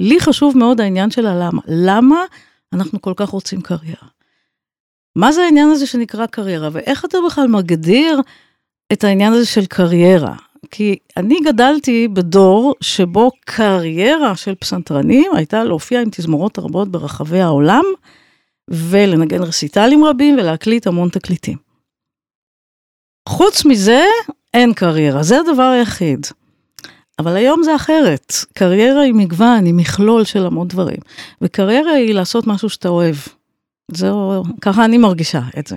לי חשוב מאוד העניין של הלמה. למה אנחנו כל כך רוצים קריירה? מה זה העניין הזה שנקרא קריירה, ואיך אתה בכלל מגדיר את העניין הזה של קריירה? כי אני גדלתי בדור שבו קריירה של פסנתרנים הייתה להופיע עם תזמורות רבות ברחבי העולם, ולנגן רסיטלים רבים ולהקליט המון תקליטים. חוץ מזה, אין קריירה, זה הדבר היחיד. אבל היום זה אחרת, קריירה היא מגוון, היא מכלול של המון דברים, וקריירה היא לעשות משהו שאתה אוהב. זהו, ככה אני מרגישה את זה.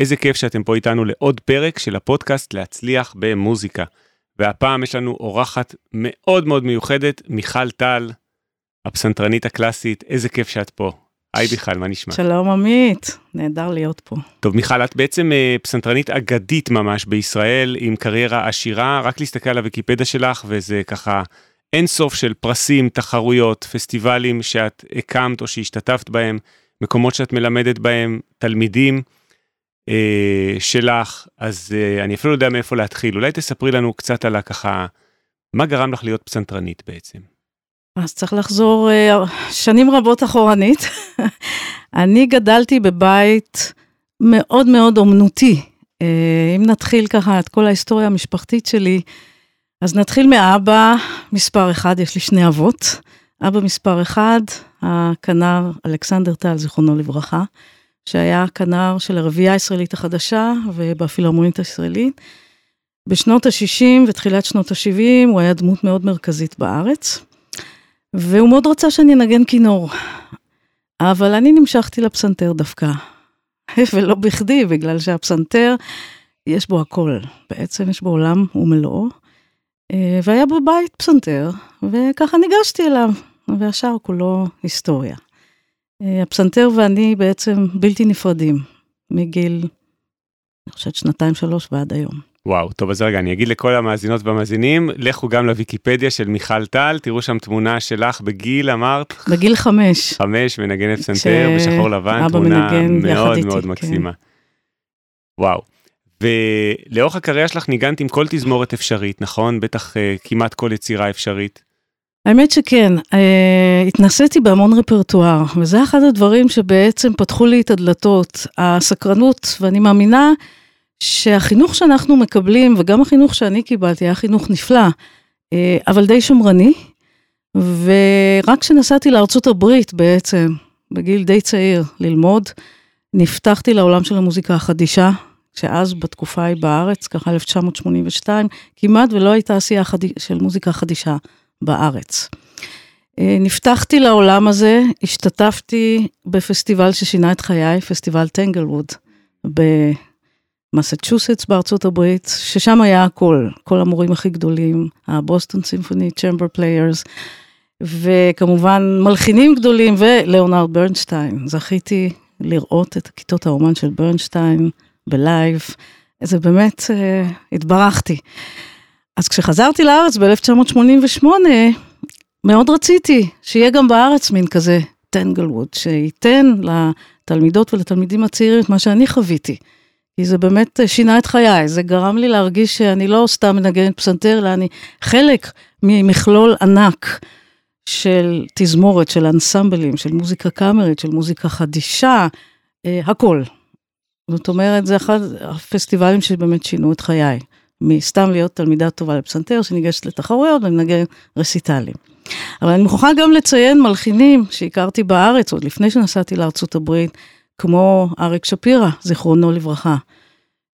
איזה כיף שאתם פה איתנו לעוד פרק של הפודקאסט להצליח במוזיקה. והפעם יש לנו אורחת מאוד מאוד מיוחדת, מיכל טל, הפסנתרנית הקלאסית, איזה כיף שאת פה. היי מיכל, מה נשמע? שלום עמית, נהדר להיות פה. טוב מיכל, את בעצם אה, פסנתרנית אגדית ממש בישראל, עם קריירה עשירה, רק להסתכל על הוויקיפדיה שלך וזה ככה אין סוף של פרסים, תחרויות, פסטיבלים שאת הקמת או שהשתתפת בהם, מקומות שאת מלמדת בהם, תלמידים. אה, שלך, אז אה, אני אפילו לא יודע מאיפה להתחיל. אולי תספרי לנו קצת על הככה, מה גרם לך להיות פסנתרנית בעצם? אז צריך לחזור אה, שנים רבות אחורנית. אני גדלתי בבית מאוד מאוד אומנותי. אה, אם נתחיל ככה את כל ההיסטוריה המשפחתית שלי, אז נתחיל מאבא מספר אחד, יש לי שני אבות. אבא מספר אחד, הכנר אלכסנדר טל, זיכרונו לברכה. שהיה כנר של הרביעייה הישראלית החדשה ובפילהרמונית הישראלית. בשנות ה-60 ותחילת שנות ה-70 הוא היה דמות מאוד מרכזית בארץ, והוא מאוד רצה שאני אנגן כינור. אבל אני נמשכתי לפסנתר דווקא, ולא בכדי, בגלל שהפסנתר, יש בו הכל. בעצם יש בו עולם ומלואו. אה, והיה בבית פסנתר, וככה ניגשתי אליו, והשאר כולו היסטוריה. אה, הפסנתר ואני בעצם בלתי נפרדים, מגיל, אני חושבת שנתיים שלוש ועד היום. וואו, טוב אז רגע, אני אגיד לכל המאזינות והמאזינים, לכו גם לוויקיפדיה של מיכל טל, תראו שם תמונה שלך בגיל, אמרת? בגיל חמש. חמש, מנגנת פסנתר בשחור לבן, תמונה מאוד איתי, מאוד כן. מקסימה. וואו. ולאורך הקריירה שלך ניגנת עם כל תזמורת אפשרית, נכון? בטח uh, כמעט כל יצירה אפשרית. האמת שכן, אה, התנסיתי בהמון רפרטואר, וזה אחד הדברים שבעצם פתחו לי את הדלתות, הסקרנות, ואני מאמינה שהחינוך שאנחנו מקבלים, וגם החינוך שאני קיבלתי, היה חינוך נפלא, אה, אבל די שמרני, ורק כשנסעתי לארצות הברית בעצם, בגיל די צעיר, ללמוד, נפתחתי לעולם של המוזיקה החדישה, שאז בתקופה ההיא בארץ, ככה 1982, כמעט ולא הייתה עשייה של מוזיקה חדישה. בארץ. אה, נפתחתי לעולם הזה, השתתפתי בפסטיבל ששינה את חיי, פסטיבל טנגלווד, במסצ'וסטס בארצות הברית, ששם היה הכל, כל המורים הכי גדולים, ה Boston Symphony, Chamber Players, וכמובן מלחינים גדולים, ולאונרד ברנשטיין. זכיתי לראות את כיתות האומן של ברנשטיין ב live, זה באמת, אה, התברכתי. אז כשחזרתי לארץ ב-1988, מאוד רציתי שיהיה גם בארץ מין כזה טנגלווד, שייתן לתלמידות ולתלמידים הצעירים את מה שאני חוויתי. כי זה באמת שינה את חיי, זה גרם לי להרגיש שאני לא סתם מנגנת פסנתר, אלא אני חלק ממכלול ענק של תזמורת, של אנסמבלים, של מוזיקה קאמרית, של מוזיקה חדישה, אה, הכל. זאת אומרת, זה אחד הפסטיבלים שבאמת שינו את חיי. מסתם להיות תלמידה טובה לפסנתר, שניגשת לתחרויות ומנגן רסיטלים. אבל אני מוכרחה גם לציין מלחינים שהכרתי בארץ, עוד לפני שנסעתי לארצות הברית, כמו אריק שפירא, זיכרונו לברכה,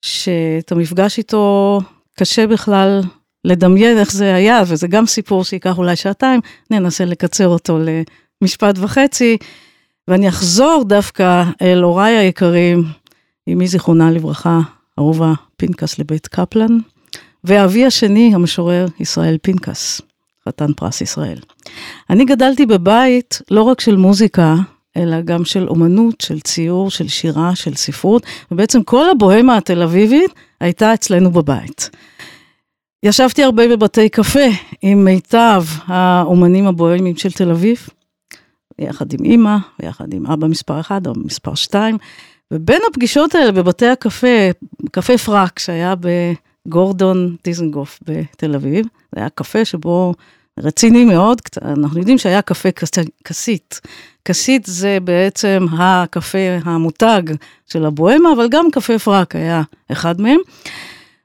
שאת המפגש איתו קשה בכלל לדמיין איך זה היה, וזה גם סיפור שייקח אולי שעתיים, ננסה לקצר אותו למשפט וחצי, ואני אחזור דווקא אל הוריי היקרים, אמי זיכרונה לברכה, אהובה פנקס לבית קפלן, ואבי השני, המשורר ישראל פנקס, חתן פרס ישראל. אני גדלתי בבית לא רק של מוזיקה, אלא גם של אומנות, של ציור, של שירה, של ספרות, ובעצם כל הבוהמה התל אביבית הייתה אצלנו בבית. ישבתי הרבה בבתי קפה עם מיטב האומנים הבוהמים של תל אביב, יחד עם אימא, ויחד עם אבא מספר 1 או מספר 2, ובין הפגישות האלה בבתי הקפה, קפה פרק שהיה בגורדון דיזנגוף בתל אביב, זה היה קפה שבו רציני מאוד, אנחנו יודעים שהיה קפה כסית. כסית זה בעצם הקפה המותג של הבוהמה, אבל גם קפה פרק היה אחד מהם.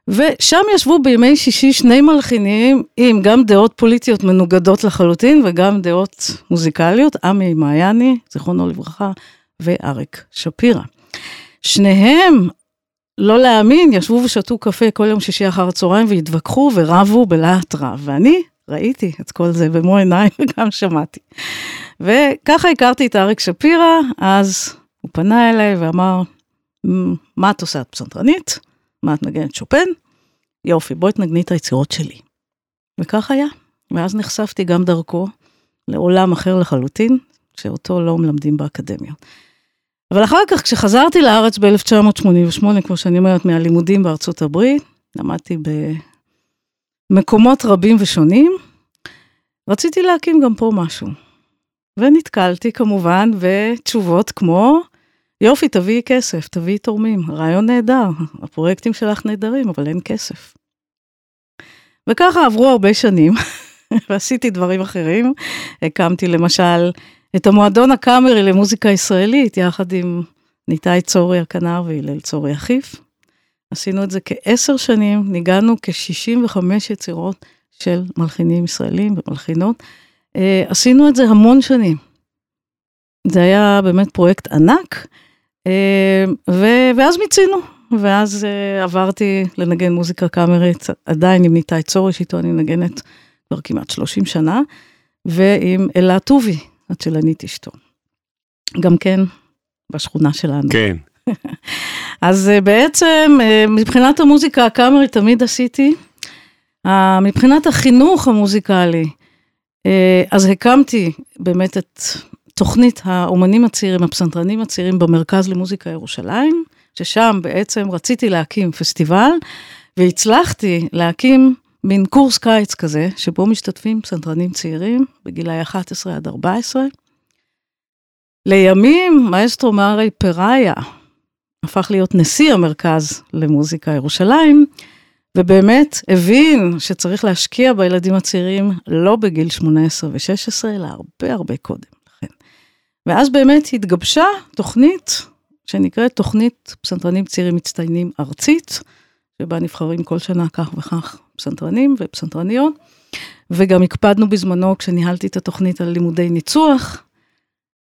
ושם ישבו בימי שישי שני מלחינים עם גם דעות פוליטיות מנוגדות לחלוטין וגם דעות מוזיקליות, עמי מעייני, זיכרונו לברכה, ואריק שפירא. שניהם, לא להאמין, ישבו ושתו קפה כל יום שישי אחר הצהריים והתווכחו ורבו בלהט רב, ואני ראיתי את כל זה במו עיניי וגם שמעתי. וככה הכרתי את אריק שפירא, אז הוא פנה אליי ואמר, מה את עושה? את פסנתרנית? מה את נגנת שופן? יופי, בואי תנגני את היצירות שלי. וכך היה. ואז נחשפתי גם דרכו לעולם אחר לחלוטין, שאותו לא מלמדים באקדמיות. אבל אחר כך, כשחזרתי לארץ ב-1988, כמו שאני אומרת, מהלימודים בארצות הברית, למדתי במקומות רבים ושונים, רציתי להקים גם פה משהו. ונתקלתי כמובן בתשובות כמו, יופי, תביאי כסף, תביאי תורמים, רעיון נהדר, הפרויקטים שלך נהדרים, אבל אין כסף. וככה עברו הרבה שנים, ועשיתי דברים אחרים. הקמתי למשל את המועדון הקאמרי למוזיקה ישראלית, יחד עם ניתאי צורי הכנר והלל צורי אחיף. עשינו את זה כעשר שנים, ניגענו כ-65 יצירות של מלחינים ישראלים ומלחינות. אה, עשינו את זה המון שנים. זה היה באמת פרויקט ענק, אה, ו- ואז מיצינו, ואז uh, עברתי לנגן מוזיקה קאמרית, עדיין עם ניתאי צורי, שאיתו אני מנגנת כבר כמעט 30 שנה, ועם אלה טובי, הצ'לנית אשתו. גם כן בשכונה שלנו. כן. אז uh, בעצם uh, מבחינת המוזיקה הקאמרית תמיד עשיתי, uh, מבחינת החינוך המוזיקלי, אז הקמתי באמת את תוכנית האומנים הצעירים, הפסנתרנים הצעירים במרכז למוזיקה ירושלים, ששם בעצם רציתי להקים פסטיבל, והצלחתי להקים מין קורס קיץ כזה, שבו משתתפים פסנתרנים צעירים בגילאי 11 עד 14. לימים, מאסטרו מארי פראיה הפך להיות נשיא המרכז למוזיקה ירושלים, ובאמת הבין שצריך להשקיע בילדים הצעירים לא בגיל 18 ו-16, אלא הרבה הרבה קודם לכן. ואז באמת התגבשה תוכנית שנקראת תוכנית פסנתרנים צעירים מצטיינים ארצית, שבה נבחרים כל שנה כך וכך פסנתרנים ופסנתרניות, וגם הקפדנו בזמנו, כשניהלתי את התוכנית על לימודי ניצוח,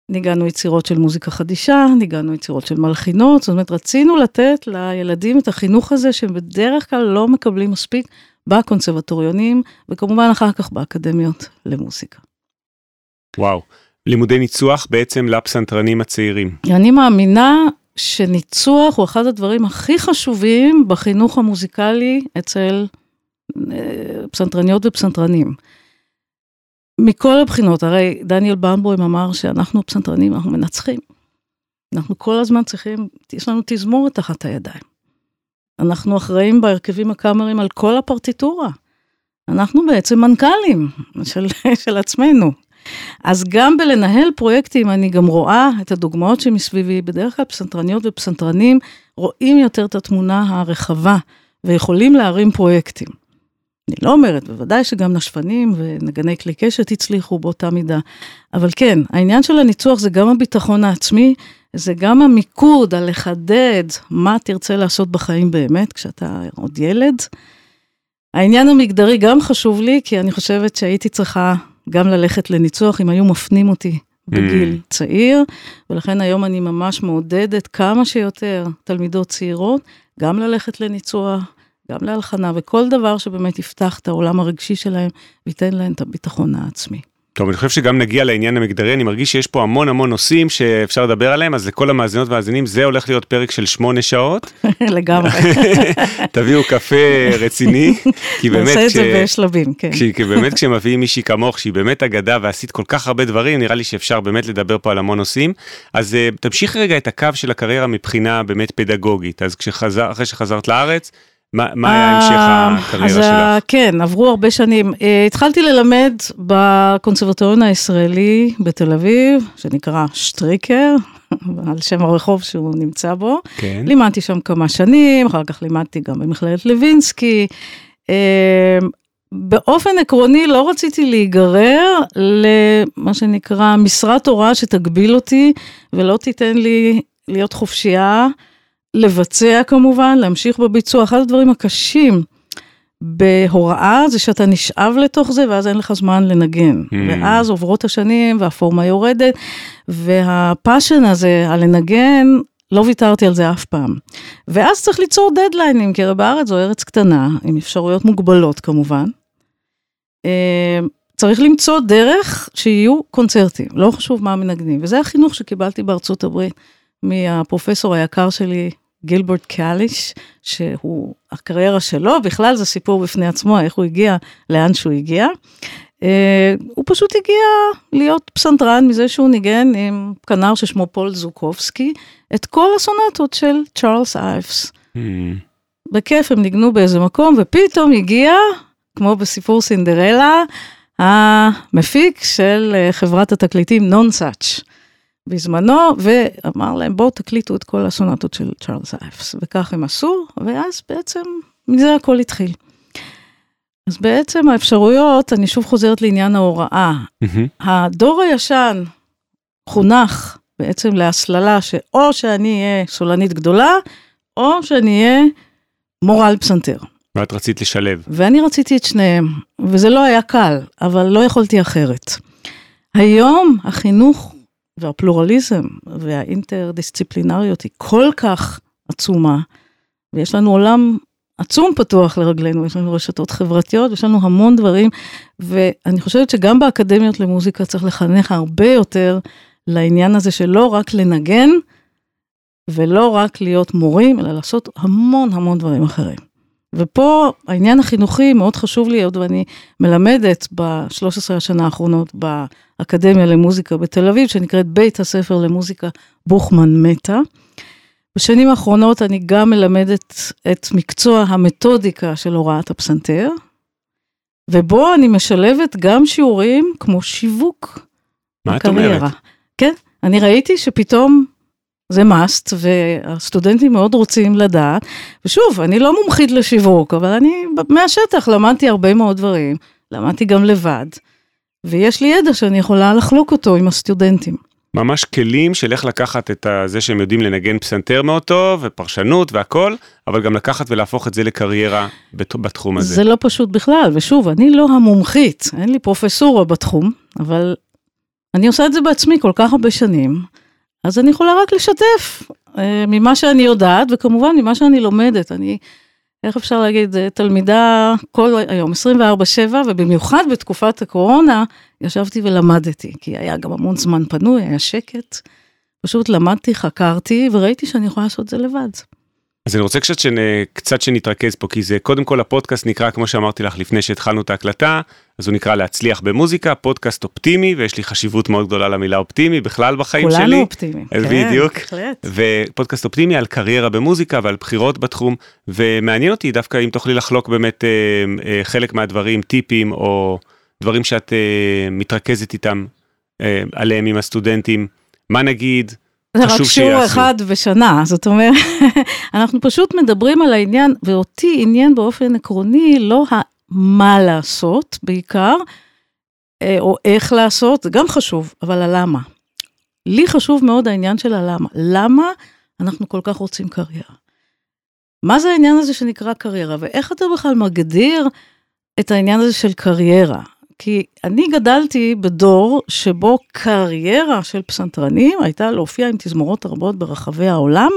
ניגענו יצירות של מוזיקה חדישה, ניגענו יצירות של מלחינות, זאת אומרת, רצינו לתת לילדים את החינוך הזה, שהם בדרך כלל לא מקבלים מספיק בקונסרבטוריונים, וכמובן אחר כך באקדמיות למוזיקה. וואו. לימודי ניצוח בעצם לפסנתרנים הצעירים. אני מאמינה שניצוח הוא אחד הדברים הכי חשובים בחינוך המוזיקלי אצל פסנתרניות ופסנתרנים. מכל הבחינות, הרי דניאל ברנבוים אמר שאנחנו פסנתרנים, אנחנו מנצחים. אנחנו כל הזמן צריכים, יש לנו תזמורת תחת הידיים. אנחנו אחראים בהרכבים הקאמרים על כל הפרטיטורה. אנחנו בעצם מנכ"לים של, של עצמנו. אז גם בלנהל פרויקטים, אני גם רואה את הדוגמאות שמסביבי, בדרך כלל פסנתרניות ופסנתרנים רואים יותר את התמונה הרחבה ויכולים להרים פרויקטים. אני לא אומרת, בוודאי שגם נשפנים ונגני כלי קשת הצליחו באותה מידה, אבל כן, העניין של הניצוח זה גם הביטחון העצמי, זה גם המיקוד, הלחדד מה תרצה לעשות בחיים באמת כשאתה עוד ילד. העניין המגדרי גם חשוב לי, כי אני חושבת שהייתי צריכה גם ללכת לניצוח, אם היו מפנים אותי בגיל mm. צעיר, ולכן היום אני ממש מעודדת כמה שיותר תלמידות צעירות, גם ללכת לניצוח, גם להלחנה, וכל דבר שבאמת יפתח את העולם הרגשי שלהם, וייתן להם את הביטחון העצמי. טוב, אני חושב שגם נגיע לעניין המגדרי, אני מרגיש שיש פה המון המון נושאים שאפשר לדבר עליהם, אז לכל המאזינות והמאזינים, זה הולך להיות פרק של שמונה שעות. לגמרי. תביאו קפה רציני, כי באמת... נעשה את זה בשלבים, כן. כי באמת כשמביאים מישהי כמוך, שהיא באמת אגדה ועשית כל כך הרבה דברים, נראה לי שאפשר באמת לדבר פה על המון נושאים. אז uh, תמשיך רגע את הקו של הקריירה מבחינה באמת פדגוגית. אז כשחזר, אחרי שחזרת לארץ, מה, מה היה המשך אה, הקריירה שלך? כן, עברו הרבה שנים. אה, התחלתי ללמד בקונסרבטוריון הישראלי בתל אביב, שנקרא שטריקר, על שם הרחוב שהוא נמצא בו. כן. לימדתי שם כמה שנים, אחר כך לימדתי גם במכללת לוינסקי. אה, באופן עקרוני לא רציתי להיגרר למה שנקרא משרת הוראה שתגביל אותי ולא תיתן לי להיות חופשייה. לבצע כמובן, להמשיך בביצוע. אחד הדברים הקשים בהוראה זה שאתה נשאב לתוך זה ואז אין לך זמן לנגן. Mm. ואז עוברות השנים והפורמה יורדת, והפאשן הזה, הלנגן, לא ויתרתי על זה אף פעם. ואז צריך ליצור דדליינים, כי הרי בארץ זו ארץ קטנה, עם אפשרויות מוגבלות כמובן. אה, צריך למצוא דרך שיהיו קונצרטים, לא חשוב מה מנגנים. וזה החינוך שקיבלתי בארצות הברית. מהפרופסור היקר שלי, גילבורט קאליש, שהוא, הקריירה שלו, בכלל זה סיפור בפני עצמו, איך הוא הגיע לאן שהוא הגיע. Uh, הוא פשוט הגיע להיות פסנתרן מזה שהוא ניגן עם כנר ששמו פול זוקובסקי, את כל הסונטות של צ'ארלס אייפס. Mm. בכיף הם ניגנו באיזה מקום, ופתאום הגיע, כמו בסיפור סינדרלה, המפיק של uh, חברת התקליטים נון-סאץ'. בזמנו, ואמר להם, בואו תקליטו את כל הסונטות של צ'ארלס אייפס. וכך הם עשו, ואז בעצם מזה הכל התחיל. אז בעצם האפשרויות, אני שוב חוזרת לעניין ההוראה. Mm-hmm. הדור הישן חונך בעצם להסללה שאו שאני אהיה סולנית גדולה, או שאני אהיה מורה על פסנתר. ואת רצית לשלב. ואני רציתי את שניהם, וזה לא היה קל, אבל לא יכולתי אחרת. היום החינוך והפלורליזם והאינטרדיסציפלינריות היא כל כך עצומה, ויש לנו עולם עצום פתוח לרגלינו, יש לנו רשתות חברתיות, יש לנו המון דברים, ואני חושבת שגם באקדמיות למוזיקה צריך לחנך הרבה יותר לעניין הזה של לא רק לנגן, ולא רק להיות מורים, אלא לעשות המון המון דברים אחרים. ופה העניין החינוכי מאוד חשוב לי, עוד ואני מלמדת ב-13 השנה האחרונות באקדמיה למוזיקה בתל אביב, שנקראת בית הספר למוזיקה בוכמן מטה. בשנים האחרונות אני גם מלמדת את מקצוע המתודיקה של הוראת הפסנתר, ובו אני משלבת גם שיעורים כמו שיווק. מה את אומרת? כן, אני ראיתי שפתאום זה must, והסטודנטים מאוד רוצים לדעת. ושוב, אני לא מומחית לשיווק, אבל אני מהשטח למדתי הרבה מאוד דברים, למדתי גם לבד, ויש לי ידע שאני יכולה לחלוק אותו עם הסטודנטים. ממש כלים של איך לקחת את זה שהם יודעים לנגן פסנתר מאוד טוב, ופרשנות והכל, אבל גם לקחת ולהפוך את זה לקריירה בתחום הזה. זה לא פשוט בכלל, ושוב, אני לא המומחית, אין לי פרופסורה בתחום, אבל אני עושה את זה בעצמי כל כך הרבה שנים. אז אני יכולה רק לשתף אה, ממה שאני יודעת, וכמובן ממה שאני לומדת. אני, איך אפשר להגיד, אה, תלמידה כל היום, 24-7, ובמיוחד בתקופת הקורונה, ישבתי ולמדתי, כי היה גם המון זמן פנוי, היה שקט. פשוט למדתי, חקרתי, וראיתי שאני יכולה לעשות את זה לבד. אז אני רוצה קצת, שנ... קצת שנתרכז פה, כי זה קודם כל הפודקאסט נקרא, כמו שאמרתי לך לפני שהתחלנו את ההקלטה, אז הוא נקרא להצליח במוזיקה, פודקאסט אופטימי, ויש לי חשיבות מאוד גדולה למילה אופטימי בכלל בחיים כולנו שלי. כולנו אופטימיים. כן, בדיוק. בהחלט. ופודקאסט אופטימי על קריירה במוזיקה ועל בחירות בתחום, ומעניין אותי דווקא אם תוכלי לחלוק באמת אה, אה, חלק מהדברים, טיפים או דברים שאת אה, מתרכזת איתם, אה, עליהם עם הסטודנטים, מה נגיד, זה רק שיעור אחד בשנה, זאת אומרת, אנחנו פשוט מדברים על העניין, ואותי עניין באופן עקרוני לא מה לעשות בעיקר, אה, או איך לעשות, זה גם חשוב, אבל הלמה. לי חשוב מאוד העניין של הלמה. למה אנחנו כל כך רוצים קריירה? מה זה העניין הזה שנקרא קריירה, ואיך אתה בכלל מגדיר את העניין הזה של קריירה? כי אני גדלתי בדור שבו קריירה של פסנתרנים הייתה להופיע עם תזמורות רבות ברחבי העולם,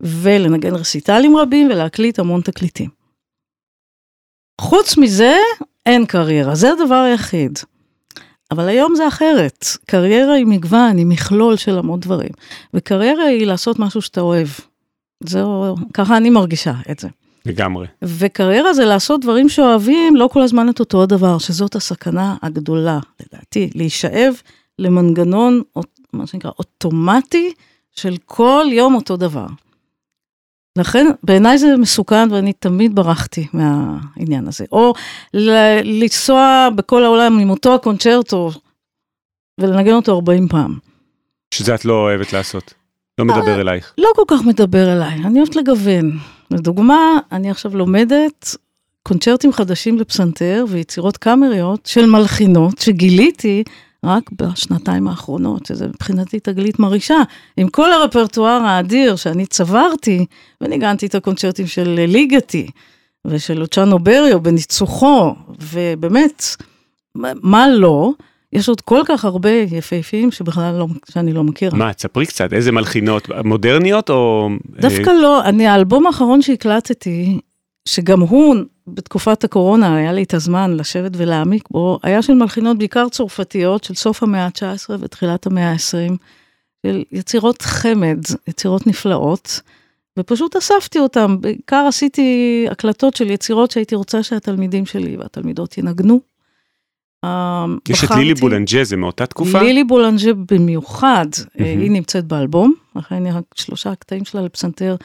ולנגן רסיטלים רבים ולהקליט המון תקליטים. חוץ מזה, אין קריירה, זה הדבר היחיד. אבל היום זה אחרת. קריירה היא מגוון, היא מכלול של המון דברים. וקריירה היא לעשות משהו שאתה אוהב. זהו, ככה אני מרגישה את זה. לגמרי. וקריירה זה לעשות דברים שאוהבים, לא כל הזמן את אותו הדבר, שזאת הסכנה הגדולה, לדעתי, להישאב למנגנון, מה שנקרא, אוטומטי, של כל יום אותו דבר. לכן בעיניי זה מסוכן ואני תמיד ברחתי מהעניין הזה. או לנסוע בכל העולם עם אותו הקונצ'רטו ולנגן אותו 40 פעם. שזה את לא אוהבת לעשות, לא מדבר אלייך. לא כל כך מדבר אליי, אני אוהבת לגוון. לדוגמה, אני עכשיו לומדת קונצ'רטים חדשים לפסנתר ויצירות קאמריות של מלחינות שגיליתי רק בשנתיים האחרונות, שזה מבחינתי תגלית מרעישה. עם כל הרפרטואר האדיר שאני צברתי, וניגנתי את הקונצ'רטים של ליגתי ושל לוצ'אנו בריו בניצוחו, ובאמת, מה לא? יש עוד כל כך הרבה יפהפיים שבכלל לא, שאני לא מכירה. מה, תספרי קצת, איזה מלחינות, מודרניות או... דווקא לא, אני, האלבום האחרון שהקלטתי, שגם הוא בתקופת הקורונה היה לי את הזמן לשבת ולהעמיק בו, היה של מלחינות בעיקר צרפתיות של סוף המאה ה-19 ותחילת המאה ה-20, של יצירות חמד, יצירות נפלאות, ופשוט אספתי אותם, בעיקר עשיתי הקלטות של יצירות שהייתי רוצה שהתלמידים שלי והתלמידות ינגנו. יש את לילי בולנג'ה, זה מאותה תקופה? לילי בולנג'ה במיוחד, היא נמצאת באלבום, לכן רק שלושה קטעים שלה לפסנתר,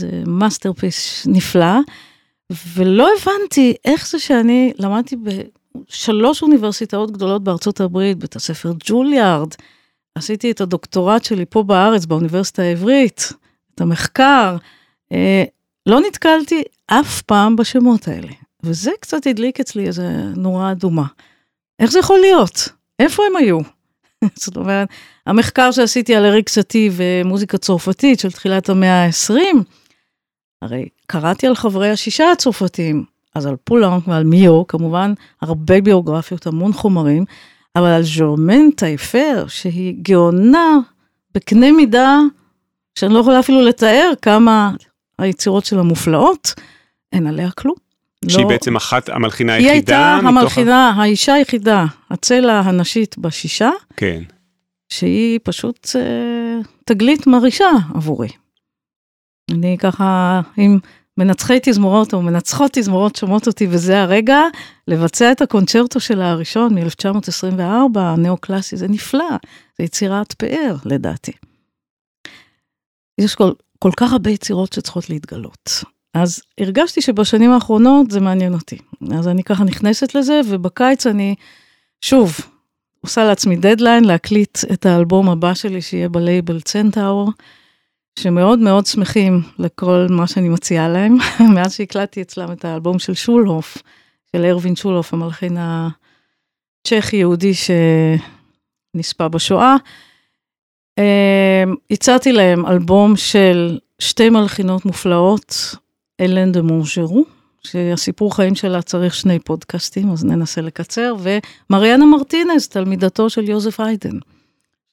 זה masterpiece נפלא. ולא הבנתי איך זה שאני למדתי בשלוש אוניברסיטאות גדולות בארצות הברית, בית הספר ג'וליארד, עשיתי את הדוקטורט שלי פה בארץ, באוניברסיטה העברית, את המחקר, אה, לא נתקלתי אף פעם בשמות האלה. וזה קצת הדליק אצלי איזה נורה אדומה. איך זה יכול להיות? איפה הם היו? זאת אומרת, המחקר שעשיתי על אריק סאטי ומוזיקה צרפתית של תחילת המאה ה-20, הרי קראתי על חברי השישה הצרפתיים, אז על פולאנק ועל מיו, כמובן, הרבה ביוגרפיות, המון חומרים, אבל על ז'רמן טייפר, שהיא גאונה בקנה מידה, שאני לא יכולה אפילו לתאר כמה היצירות שלה מופלאות, אין עליה כלום. שהיא לא... בעצם אחת המלחינה היחידה? היא הייתה המלחינה, ה... האישה היחידה, הצלע הנשית בשישה. כן. שהיא פשוט אה, תגלית מרעישה עבורי. אני ככה, אם מנצחי תזמורות או מנצחות תזמורות שומעות אותי וזה הרגע, לבצע את הקונצ'רטו שלה הראשון מ-1924, הנאו-קלאסי, זה נפלא, זה יצירת פאר לדעתי. יש כל, כל כך הרבה יצירות שצריכות להתגלות. אז הרגשתי שבשנים האחרונות זה מעניין אותי. אז אני ככה נכנסת לזה, ובקיץ אני, שוב, עושה לעצמי דדליין להקליט את האלבום הבא שלי שיהיה בלייבל צנטאור. שמאוד מאוד שמחים לכל מה שאני מציעה להם, מאז שהקלטתי אצלם את האלבום של שולהוף, של ארווין שולהוף, המלחין הצ'כי-יהודי שנספה בשואה. אמ, הצעתי להם אלבום של שתי מלחינות מופלאות, אלן דה מונג'רו, שהסיפור חיים שלה צריך שני פודקאסטים, אז ננסה לקצר, ומריאנה מרטינז, תלמידתו של יוזף איידן,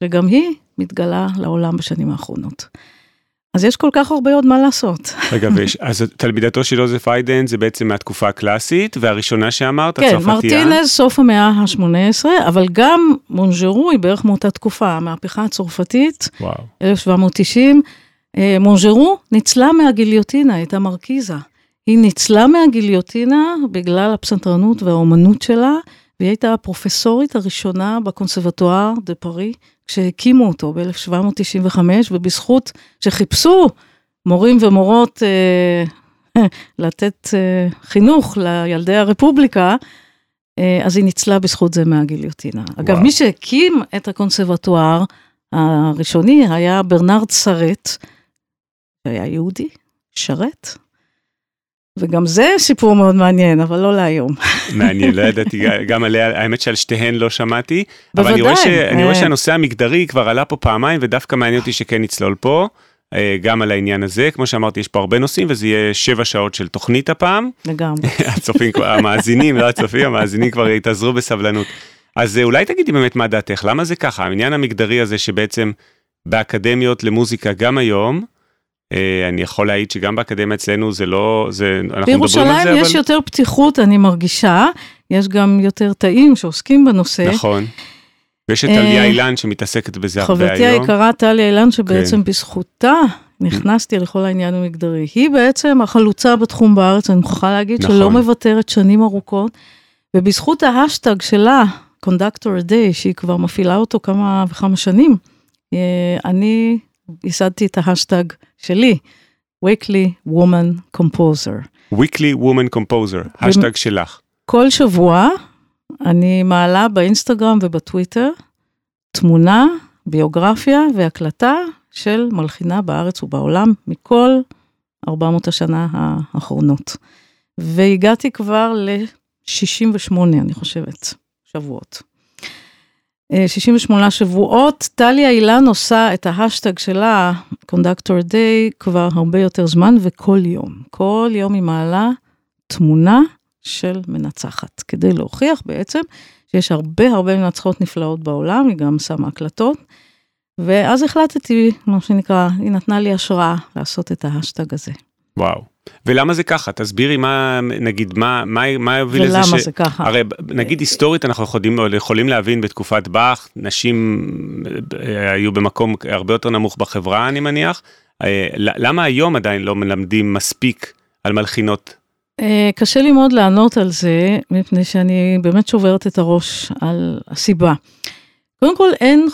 שגם היא מתגלה לעולם בשנים האחרונות. אז יש כל כך הרבה עוד מה לעשות. רגע, ויש, אז תלמידתו של יוזף איידן זה בעצם מהתקופה הקלאסית, והראשונה שאמרת, כן, הצרפתייה. כן, מרטינז סוף המאה ה-18, אבל גם מונג'רו היא בערך מאותה תקופה, המהפכה הצרפתית, וואו. 1790. אה, מונג'רו ניצלה מהגיליוטינה, הייתה מרקיזה. היא ניצלה מהגיליוטינה בגלל הפסנתרנות והאומנות שלה, והיא הייתה הפרופסורית הראשונה בקונסרבטואר דה פארי, כשהקימו אותו ב-1795, ובזכות שחיפשו מורים ומורות אה, לתת אה, חינוך לילדי הרפובליקה, אה, אז היא ניצלה בזכות זה מהגיליוטינה. וואו. אגב, מי שהקים את הקונסרבטואר הראשוני היה ברנרד סרט, שהיה יהודי, שרת, וגם זה סיפור מאוד מעניין, אבל לא להיום. מעניין, לא ידעתי, גם עליה, האמת שעל שתיהן לא שמעתי. בוודאי. אבל אני רואה, ש, אני רואה אה. שהנושא המגדרי כבר עלה פה פעמיים, ודווקא מעניין אותי שכן נצלול פה, אה, גם על העניין הזה. כמו שאמרתי, יש פה הרבה נושאים, וזה יהיה שבע שעות של תוכנית הפעם. לגמרי. הצופים, המאזינים, לא הצופים, המאזינים כבר יתאזרו בסבלנות. אז אה, אולי תגידי באמת מה דעתך, למה זה ככה? העניין המגדרי הזה שבעצם באקדמיות למוזיקה גם היום, אני יכול להעיד שגם באקדמיה אצלנו זה לא, זה, אנחנו מדברים על זה, אבל... בירושלים יש יותר פתיחות, אני מרגישה. יש גם יותר תאים שעוסקים בנושא. נכון. ויש את טליה אילן שמתעסקת בזה הרבה היום. חברתי היקרה טליה אילן, שבעצם כן. בזכותה נכנסתי לכל העניין המגדרי. היא בעצם החלוצה בתחום בארץ, אני מוכרחה להגיד נכון. שלא מוותרת שנים ארוכות, ובזכות ההשטג שלה, Conductor a Day, שהיא כבר מפעילה אותו כמה וכמה שנים, אה, אני ייסדתי את ההשטג שלי, Weekly Woman Composer. Weekly Woman Composer, השטג שלך. כל שבוע אני מעלה באינסטגרם ובטוויטר תמונה, ביוגרפיה והקלטה של מלחינה בארץ ובעולם מכל 400 השנה האחרונות. והגעתי כבר ל-68, אני חושבת, שבועות. 68 שבועות, טליה אילן עושה את ההשטג שלה, Conductor a Day, כבר הרבה יותר זמן וכל יום. כל יום היא מעלה תמונה של מנצחת, כדי להוכיח בעצם שיש הרבה הרבה מנצחות נפלאות בעולם, היא גם שמה הקלטות. ואז החלטתי, מה שנקרא, היא נתנה לי השראה לעשות את ההשטג הזה. וואו. ולמה זה ככה? תסבירי מה, נגיד, מה, מה, מה יוביל לזה ש... ולמה זה ככה? הרי נגיד היסטורית אנחנו יכולים, יכולים להבין בתקופת באך, נשים אה, היו במקום הרבה יותר נמוך בחברה, אני מניח. אה, למה היום עדיין לא מלמדים מספיק על מלחינות? אה, קשה לי מאוד לענות על זה, מפני שאני באמת שוברת את הראש על הסיבה. קודם כל, אין,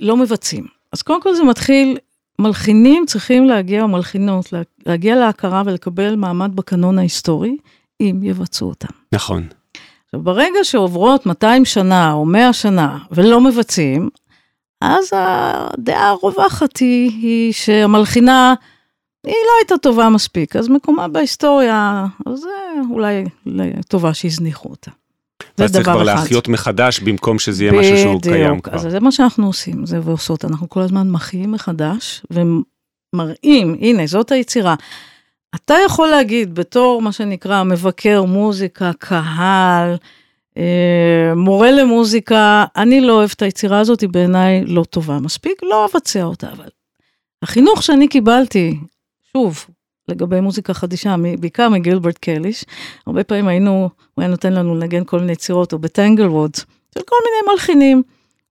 לא מבצעים. אז קודם כל זה מתחיל מלחינים צריכים להגיע, או מלחינות, להגיע להכרה ולקבל מעמד בקנון ההיסטורי, אם יבצעו אותם. נכון. עכשיו, ברגע שעוברות 200 שנה או 100 שנה ולא מבצעים, אז הדעה הרווחת היא, היא שהמלחינה, היא לא הייתה טובה מספיק, אז מקומה בהיסטוריה, אז זה אולי טובה שהזניחו אותה. ואז צריך כבר להחיות מחדש במקום שזה יהיה משהו שהוא קיים כבר. אז זה מה שאנחנו עושים, זה ועושות, אנחנו כל הזמן מחיים מחדש ומראים, הנה, זאת היצירה. אתה יכול להגיד בתור מה שנקרא מבקר מוזיקה, קהל, אה, מורה למוזיקה, אני לא אוהב את היצירה הזאת, היא בעיניי לא טובה מספיק, לא אבצע אותה, אבל החינוך שאני קיבלתי, שוב, לגבי מוזיקה חדישה, בעיקר מגילברט קליש. הרבה פעמים היינו, הוא היה נותן לנו לנגן כל מיני יצירות, או בטנגלווד, של כל מיני מלחינים.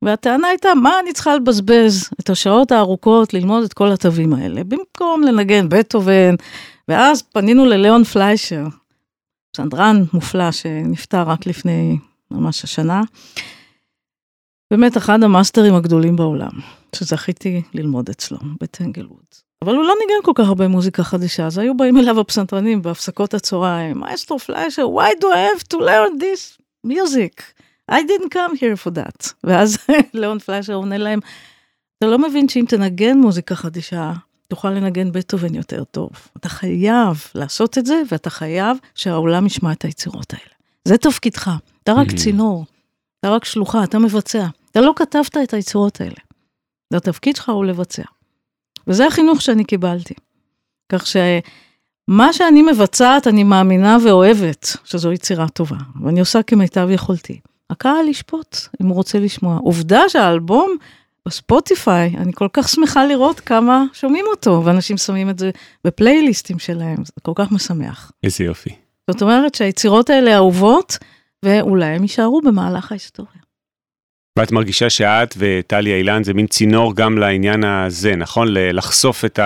והטענה הייתה, מה אני צריכה לבזבז את השעות הארוכות ללמוד את כל התווים האלה, במקום לנגן בטהובן. ואז פנינו לליאון פליישר, פסנתרן מופלא שנפטר רק לפני ממש השנה. באמת אחד המאסטרים הגדולים בעולם, שזכיתי ללמוד אצלו בטנגלווד. אבל הוא לא ניגן כל כך הרבה מוזיקה חדשה, אז היו באים אליו הפסנתרנים בהפסקות הצהריים, מאסטרו פליישר, why do I have to learn this music? I didn't come here for that. ואז ליאון פליישר עונה להם, אתה לא מבין שאם תנגן מוזיקה חדשה, תוכל לנגן בטהובן יותר טוב. אתה חייב לעשות את זה, ואתה חייב שהעולם ישמע את היצירות האלה. זה תפקידך, אתה רק mm-hmm. צינור, אתה רק שלוחה, אתה מבצע. אתה לא כתבת את היצירות האלה. והתפקיד שלך הוא לבצע. וזה החינוך שאני קיבלתי. כך שמה שאני מבצעת, אני מאמינה ואוהבת שזו יצירה טובה, ואני עושה כמיטב יכולתי. הקהל ישפוט אם הוא רוצה לשמוע. עובדה שהאלבום בספוטיפיי, אני כל כך שמחה לראות כמה שומעים אותו, ואנשים שמים את זה בפלייליסטים שלהם, זה כל כך משמח. איזה יופי. זאת אומרת שהיצירות האלה אהובות, ואולי הם יישארו במהלך ההיסטוריה. ואת מרגישה שאת וטליה אילן זה מין צינור גם לעניין הזה, נכון? לחשוף את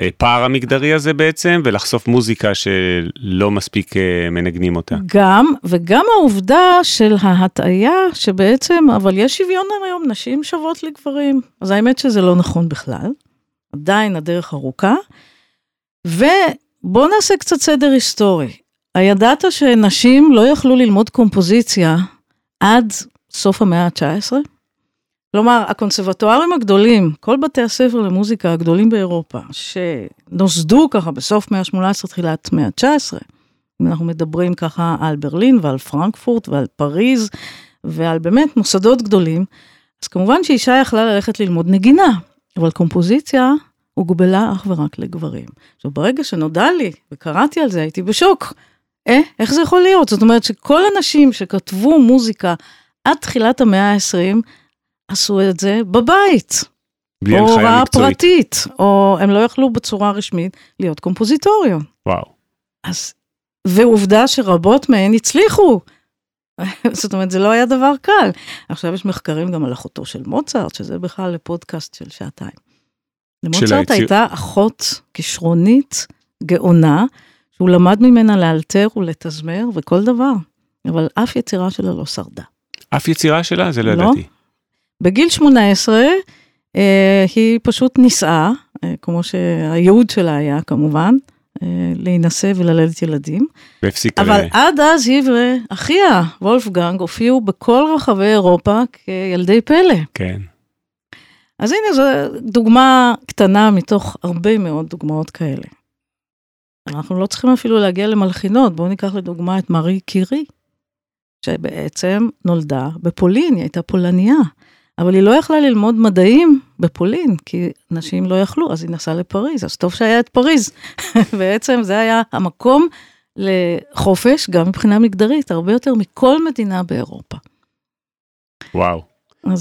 הפער המגדרי הזה בעצם, ולחשוף מוזיקה שלא מספיק אה, מנגנים אותה. גם, וגם העובדה של ההטעיה שבעצם, אבל יש שוויון היום, נשים שוות לגברים. אז האמת שזה לא נכון בכלל, עדיין הדרך ארוכה. ובואו נעשה קצת סדר היסטורי. הידעת שנשים לא יכלו ללמוד קומפוזיציה עד סוף המאה ה-19. כלומר, הקונסרבטוארים הגדולים, כל בתי הספר למוזיקה הגדולים באירופה, שנוסדו ככה בסוף מאה ה-18, תחילת מאה ה-19, אם אנחנו מדברים ככה על ברלין ועל פרנקפורט ועל פריז ועל באמת מוסדות גדולים, אז כמובן שאישה יכלה ללכת ללמוד נגינה, אבל קומפוזיציה הוגבלה אך ורק לגברים. עכשיו, ברגע שנודע לי וקראתי על זה, הייתי בשוק. אה, איך זה יכול להיות? זאת אומרת שכל הנשים שכתבו מוזיקה עד תחילת המאה ה-20 עשו את זה בבית. בלי הנחיה מקצועית. או הוראה פרטית, או הם לא יכלו בצורה רשמית להיות קומפוזיטוריון. וואו. אז ועובדה שרבות מהן הצליחו. זאת אומרת, זה לא היה דבר קל. עכשיו יש מחקרים גם על אחותו של מוצרט, שזה בכלל לפודקאסט של שעתיים. למוצרט היציר... הייתה אחות כישרונית, גאונה, שהוא למד ממנה לאלתר ולתזמר וכל דבר, אבל אף יצירה שלה לא שרדה. אף יצירה שלה? זה לא, לא. ידעתי. בגיל 18 אה, היא פשוט נישאה, אה, כמו שהייעוד שלה היה כמובן, אה, להינשא וללדת ילדים. והפסיקה. אבל ל... עד אז היא ואחיה, וולפגנג, הופיעו בכל רחבי אירופה כילדי פלא. כן. אז הנה זו דוגמה קטנה מתוך הרבה מאוד דוגמאות כאלה. אנחנו לא צריכים אפילו להגיע למלחינות, בואו ניקח לדוגמה את מארי קירי, שבעצם נולדה בפולין, היא הייתה פולניה. אבל היא לא יכלה ללמוד מדעים בפולין, כי נשים לא יכלו, אז היא נסעה לפריז, אז טוב שהיה את פריז. בעצם זה היה המקום לחופש, גם מבחינה מגדרית, הרבה יותר מכל מדינה באירופה. וואו.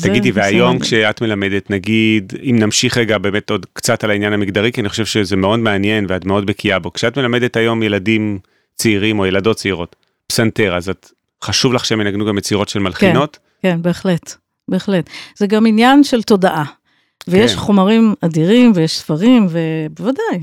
תגידי, והיום כשאת מלמדת, נגיד, אם נמשיך רגע באמת עוד קצת על העניין המגדרי, כי אני חושב שזה מאוד מעניין ואת מאוד בקיאה בו, כשאת מלמדת היום ילדים צעירים או ילדות צעירות, פסנתר, אז את, חשוב לך שהם ינגנו גם יצירות של מלחינות? כן, כן, בהחלט. בהחלט. זה גם עניין של תודעה. ויש כן. חומרים אדירים ויש ספרים, ובוודאי.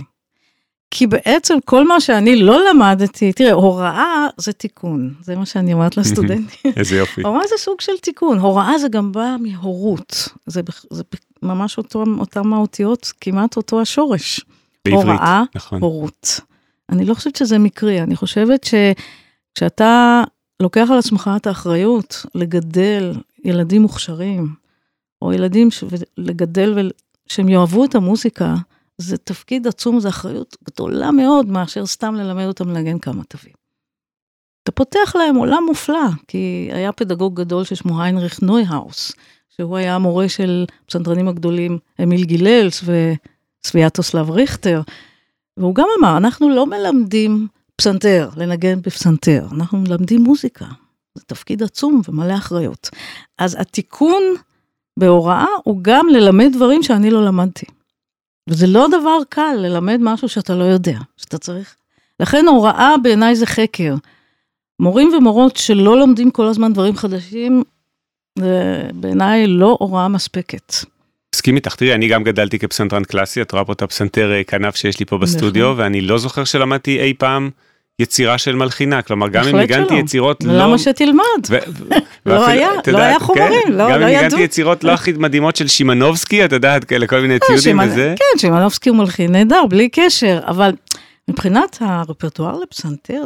כי בעצם כל מה שאני לא למדתי, תראה, הוראה זה תיקון, זה מה שאני אומרת לסטודנטים. איזה יופי. הוראה זה סוג של תיקון, הוראה זה גם בא מהורות, זה, זה ממש אותו, אותם האותיות, כמעט אותו השורש. בעברית, הוראה, נכון. הורות. אני לא חושבת שזה מקרי, אני חושבת שכשאתה לוקח על עצמך את האחריות לגדל ילדים מוכשרים, או ילדים ש... לגדל ושהם יאהבו את המוזיקה, זה תפקיד עצום, זו אחריות גדולה מאוד מאשר סתם ללמד אותם לנגן כמה תווים. אתה פותח להם עולם מופלא, כי היה פדגוג גדול ששמו היינריך נויהאוס, שהוא היה המורה של הפסנתרנים הגדולים אמיל גיללס וסביאטוסלב ריכטר, והוא גם אמר, אנחנו לא מלמדים פסנתר, לנגן בפסנתר, אנחנו מלמדים מוזיקה. זה תפקיד עצום ומלא אחריות. אז התיקון בהוראה הוא גם ללמד דברים שאני לא למדתי. וזה לא דבר קל ללמד משהו שאתה לא יודע, שאתה צריך. לכן הוראה בעיניי זה חקר. מורים ומורות שלא לומדים כל הזמן דברים חדשים, זה בעיניי לא הוראה מספקת. מסכים איתך, תראי, אני גם גדלתי כפסנתרן קלאסי, את רואה פה את הפסנתר אה, כנף שיש לי פה בסטודיו, נכון. ואני לא זוכר שלמדתי אי פעם יצירה של מלחינה, כלומר גם אם ניגנתי יצירות לא... למה שתלמד? לא היה, לא היה חומרים, כן, לא, ידעו. גם אם ניגנתי יצירות לא הכי מדהימות של שימנובסקי, את יודעת, כאלה כל מיני ציודים וזה. כן, שימנובסקי הוא מלחין נהדר, בלי קשר, אבל מבחינת הרפרטואר לפסנתר,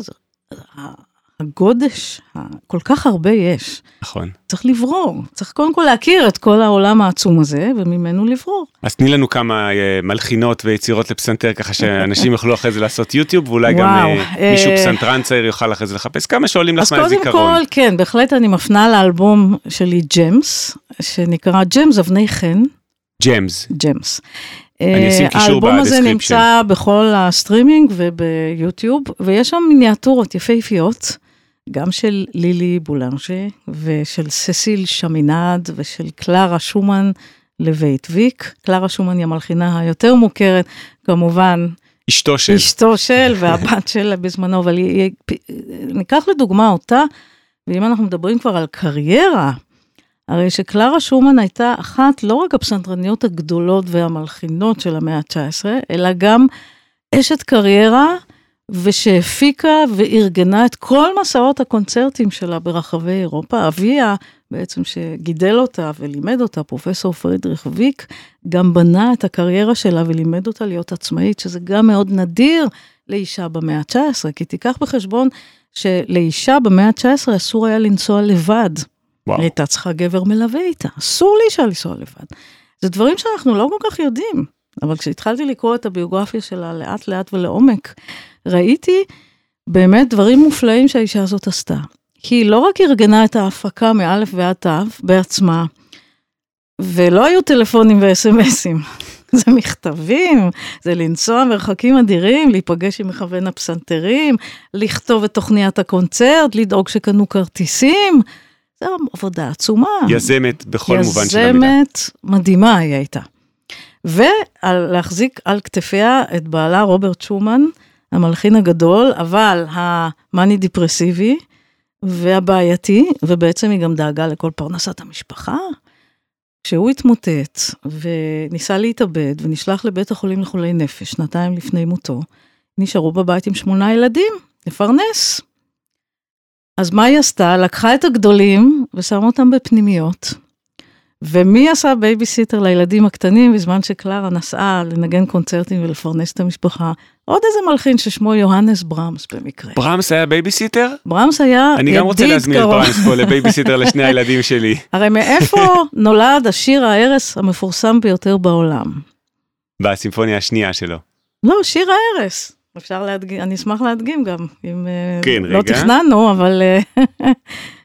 הגודש, כל כך הרבה יש. נכון. צריך לברור, צריך קודם כל להכיר את כל העולם העצום הזה, וממנו לברור. אז תני לנו כמה אה, מלחינות ויצירות לפסנתר, ככה שאנשים יוכלו אחרי זה לעשות יוטיוב, ואולי וואו, גם אה, מישהו פסנתרן צעיר יוכל אחרי זה לחפש כמה שעולים לך מהזיכרון. אז קודם כל, כן, בהחלט אני מפנה לאלבום שלי Gems, שנקרא Gems אבני חן. Gems. Gems. אני אשים קישור ב description. האלבום הזה נמצא בכל הסטרימינג וביוטיוב, ויש שם מיניאטורות יפהפיות. גם של לילי בולנג'ה ושל ססיל שמינד ושל קלרה שומן לבית ויק. קלרה שומן היא המלחינה היותר מוכרת, כמובן. אשתו של. אשתו של והבת שלה בזמנו, אבל היא, ניקח לדוגמה אותה, ואם אנחנו מדברים כבר על קריירה, הרי שקלרה שומן הייתה אחת לא רק הפסנתרניות הגדולות והמלחינות של המאה ה-19, אלא גם אשת קריירה ושהפיקה וארגנה את כל מסעות הקונצרטים שלה ברחבי אירופה. אביה, בעצם שגידל אותה ולימד אותה, פרופסור פרידריך ויק, גם בנה את הקריירה שלה ולימד אותה להיות עצמאית, שזה גם מאוד נדיר לאישה במאה ה-19, כי תיקח בחשבון שלאישה במאה ה-19 אסור היה לנסוע לבד. וואו. הייתה צריכה גבר מלווה איתה, אסור לאישה לנסוע לבד. זה דברים שאנחנו לא כל כך יודעים, אבל כשהתחלתי לקרוא את הביוגרפיה שלה לאט לאט ולעומק, ראיתי באמת דברים מופלאים שהאישה הזאת עשתה. כי היא לא רק ארגנה את ההפקה מאלף ועד תו בעצמה, ולא היו טלפונים וסמסים, זה מכתבים, זה לנסוע מרחקים אדירים, להיפגש עם מכוון הפסנתרים, לכתוב את תוכניית הקונצרט, לדאוג שקנו כרטיסים. זו עבודה עצומה. יזמת בכל מובן של המילה. יזמת מדהימה היא הייתה. ולהחזיק על כתפיה את בעלה רוברט שומן, המלחין הגדול, אבל המאני דיפרסיבי והבעייתי, ובעצם היא גם דאגה לכל פרנסת המשפחה. כשהוא התמוטט וניסה להתאבד ונשלח לבית החולים לחולי נפש שנתיים לפני מותו, נשארו בבית עם שמונה ילדים, לפרנס. אז מה היא עשתה? לקחה את הגדולים ושמה אותם בפנימיות. ומי עשה בייביסיטר לילדים הקטנים בזמן שקלרה נסעה לנגן קונצרטים ולפרנס את המשפחה? עוד איזה מלחין ששמו יוהנס ברמס במקרה. ברמס היה בייביסיטר? ברמס היה ידיד קרוב. אני גם רוצה להזמין את ברמס פה לבייביסיטר לשני הילדים שלי. הרי מאיפה נולד שיר הערש המפורסם ביותר בעולם? בסימפוניה השנייה שלו. לא, שיר הערש. אפשר להדגים, אני אשמח להדגים גם, אם אה, כן, לא רגע. תכננו, אבל...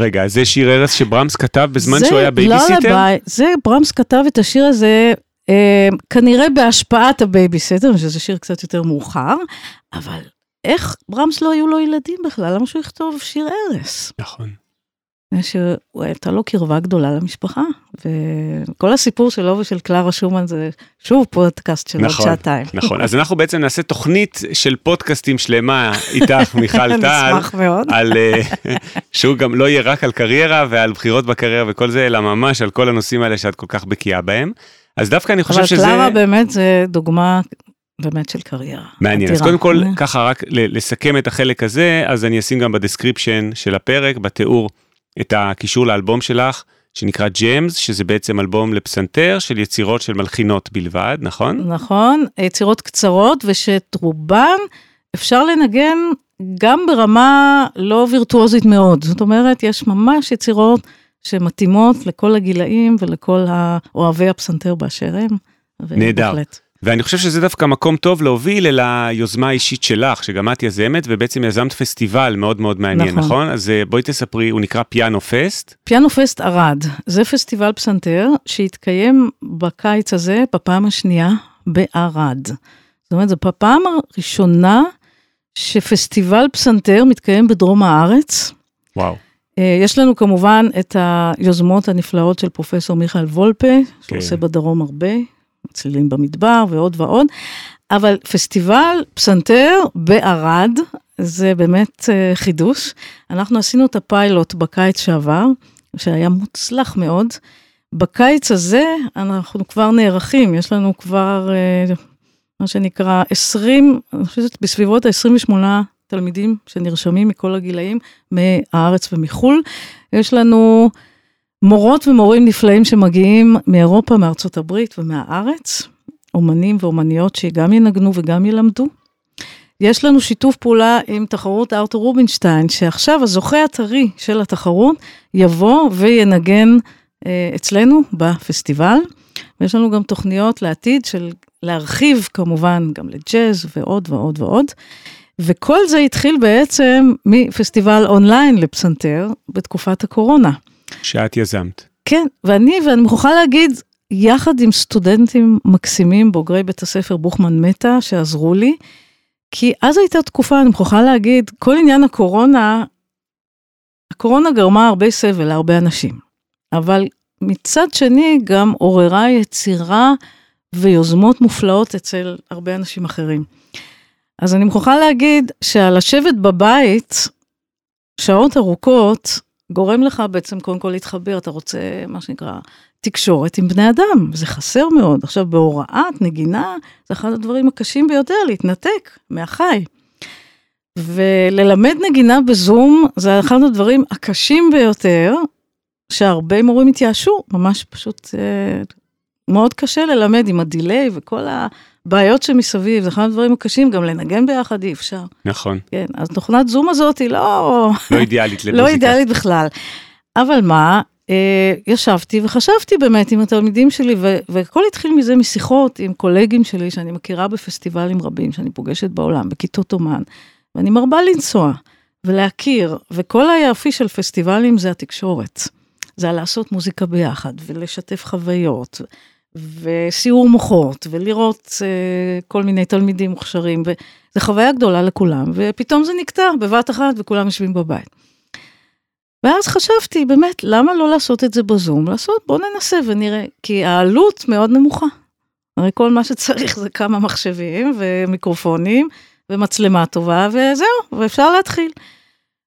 רגע, זה שיר ערש שברמס כתב בזמן שהוא היה בייביסיטר? lullaby, זה, ברמס כתב את השיר הזה אה, כנראה בהשפעת הבייביסיטר, שזה שיר קצת יותר מאוחר, אבל איך ברמס לא היו לו ילדים בכלל? למה שהוא יכתוב שיר ערש? נכון. שהייתה לו קרבה גדולה למשפחה, וכל הסיפור שלו ושל קלרה שומאן זה שוב פודקאסט של עוד נכון, שעתיים. נכון, אז אנחנו בעצם נעשה תוכנית של פודקאסטים שלמה איתך, מיכל טל, נשמח מאוד. על, אה, שהוא גם לא יהיה רק על קריירה ועל בחירות בקריירה וכל זה, אלא ממש על כל הנושאים האלה שאת כל כך בקיאה בהם. אז דווקא אני חושב אבל שזה... קלרה באמת זה דוגמה באמת של קריירה. מעניין, אז אדירה. קודם כל, ככה רק לסכם את החלק הזה, אז אני אשים גם ב description של הפרק, בתיאור, את הקישור לאלבום שלך, שנקרא Gems, שזה בעצם אלבום לפסנתר של יצירות של מלחינות בלבד, נכון? נכון, יצירות קצרות ושאת רובן אפשר לנגן גם ברמה לא וירטואוזית מאוד. זאת אומרת, יש ממש יצירות שמתאימות לכל הגילאים ולכל אוהבי הפסנתר באשר הם. נהדר. ואני חושב שזה דווקא מקום טוב להוביל אל היוזמה האישית שלך, שגם את יזמת, ובעצם יזמת פסטיבל מאוד מאוד מעניין, נכון? נכון. אז אה, בואי תספרי, הוא נקרא פיאנו פסט. פיאנו פסט ערד, זה פסטיבל פסנתר שהתקיים בקיץ הזה בפעם השנייה בערד. זאת אומרת, זו הפעם הראשונה שפסטיבל פסנתר מתקיים בדרום הארץ. וואו. אה, יש לנו כמובן את היוזמות הנפלאות של פרופסור מיכאל וולפה, שעושה בדרום הרבה, צלילים במדבר ועוד ועוד, אבל פסטיבל פסנתר בערד, זה באמת אה, חידוש. אנחנו עשינו את הפיילוט בקיץ שעבר, שהיה מוצלח מאוד. בקיץ הזה אנחנו כבר נערכים, יש לנו כבר אה, מה שנקרא 20, אני חושבת בסביבות ה-28 תלמידים שנרשמים מכל הגילאים, מהארץ ומחו"ל. יש לנו מורות ומורים נפלאים שמגיעים מאירופה, מארצות הברית ומהארץ, אומנים ואומניות שגם ינגנו וגם ילמדו. יש לנו שיתוף פעולה עם תחרות ארתור רובינשטיין, שעכשיו הזוכה הטרי של התחרות יבוא וינגן אה, אצלנו בפסטיבל. ויש לנו גם תוכניות לעתיד של להרחיב כמובן גם לג'אז ועוד ועוד ועוד. וכל זה התחיל בעצם מפסטיבל אונליין לפסנתר בתקופת הקורונה. שאת יזמת. כן, ואני, ואני מוכרחה להגיד, יחד עם סטודנטים מקסימים, בוגרי בית הספר בוכמן מטה, שעזרו לי, כי אז הייתה תקופה, אני מוכרחה להגיד, כל עניין הקורונה, הקורונה גרמה הרבה סבל להרבה אנשים, אבל מצד שני גם עוררה יצירה ויוזמות מופלאות אצל הרבה אנשים אחרים. אז אני מוכרחה להגיד שעל לשבת בבית שעות ארוכות, גורם לך בעצם קודם כל להתחבר, אתה רוצה מה שנקרא תקשורת עם בני אדם, זה חסר מאוד. עכשיו בהוראת נגינה, זה אחד הדברים הקשים ביותר, להתנתק מהחי. וללמד נגינה בזום זה אחד הדברים הקשים ביותר, שהרבה מורים התייאשו, ממש פשוט אה, מאוד קשה ללמד עם הדיליי וכל הבעיות שמסביב, זה אחד הדברים הקשים, גם לנגן ביחד אי אפשר. נכון. כן, אז תוכנת זום הזאת היא לא... לא אידיאלית למוזיקה. לא אידיאלית בכלל. אבל מה, אה, ישבתי וחשבתי באמת עם התלמידים שלי, ו- והכל התחיל מזה משיחות עם קולגים שלי שאני מכירה בפסטיבלים רבים, שאני פוגשת בעולם, בכיתות אומן, ואני מרבה לנסוע ולהכיר, וכל היפי של פסטיבלים זה התקשורת. זה על לעשות מוזיקה ביחד ולשתף חוויות. וסיור מוחות, ולראות אה, כל מיני תלמידים מוכשרים, וזו חוויה גדולה לכולם, ופתאום זה נקטע בבת אחת וכולם יושבים בבית. ואז חשבתי, באמת, למה לא לעשות את זה בזום? לעשות, בוא ננסה ונראה, כי העלות מאוד נמוכה. הרי כל מה שצריך זה כמה מחשבים ומיקרופונים ומצלמה טובה, וזהו, ואפשר להתחיל.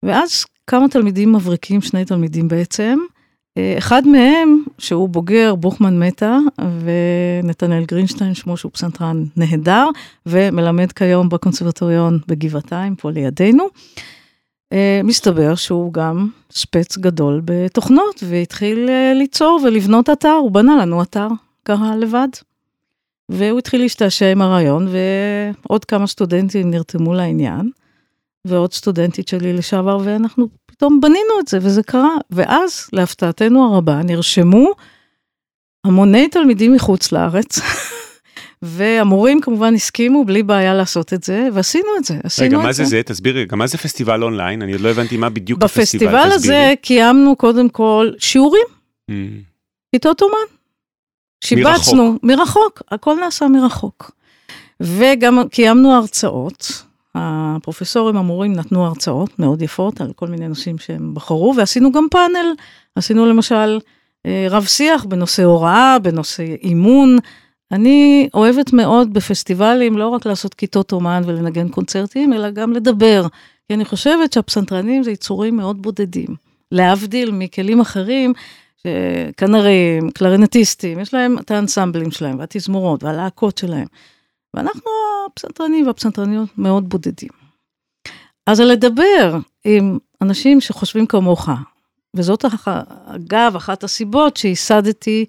ואז כמה תלמידים מבריקים, שני תלמידים בעצם, אחד מהם, שהוא בוגר בוכמן מטה, ונתנאל גרינשטיין, שמו שהוא פסנתרן נהדר, ומלמד כיום בקונסרבטוריון בגבעתיים, פה לידינו. מסתבר שהוא גם שפץ גדול בתוכנות, והתחיל ליצור ולבנות אתר, הוא בנה לנו אתר, ככה לבד. והוא התחיל להשתעשע עם הרעיון, ועוד כמה סטודנטים נרתמו לעניין, ועוד סטודנטית שלי לשעבר, ואנחנו פתאום בנינו את זה, וזה קרה. ואז, להפתעתנו הרבה, נרשמו המוני תלמידים מחוץ לארץ, והמורים כמובן הסכימו בלי בעיה לעשות את זה, ועשינו את זה, עשינו רגע, את מה זה זה? תסבירי, גם מה זה פסטיבל אונליין? אני עוד לא הבנתי מה בדיוק הפסטיבל, בפסטיבל הזה תסבירי. קיימנו קודם כל שיעורים, Mm, כיתות אומן. שיבצנו, מרחוק, הכל נעשה מרחוק. וגם קיימנו הרצאות, הפרופסורים המורים נתנו הרצאות מאוד יפות על כל מיני נושאים שהם בחרו, ועשינו גם פאנל, עשינו למשל אה, רב שיח בנושא הוראה, בנושא אימון. אני אוהבת מאוד בפסטיבלים לא רק לעשות כיתות אומן ולנגן קונצרטים, אלא גם לדבר. כי אני חושבת שהפסנתרנים זה יצורים מאוד בודדים. להבדיל מכלים אחרים, כנרים, קלרינטיסטים, יש להם את האנסמבלים שלהם, והתזמורות, והלהקות שלהם. ואנחנו הפסנתרנים והפסנתרניות מאוד בודדים. אז לדבר עם אנשים שחושבים כמוך, וזאת אגב אחת הסיבות שייסדתי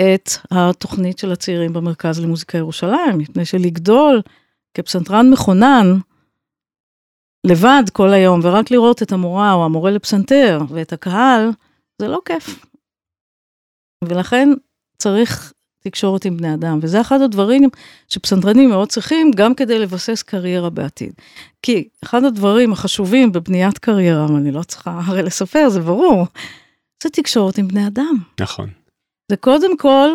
את התוכנית של הצעירים במרכז למוזיקה ירושלים, מפני שלגדול כפסנתרן מכונן, לבד כל היום, ורק לראות את המורה או המורה לפסנתר ואת הקהל, זה לא כיף. ולכן צריך תקשורת עם בני אדם, וזה אחד הדברים שפסנתרנים מאוד צריכים, גם כדי לבסס קריירה בעתיד. כי אחד הדברים החשובים בבניית קריירה, ואני לא צריכה הרי לספר, זה ברור, זה תקשורת עם בני אדם. נכון. זה קודם כל,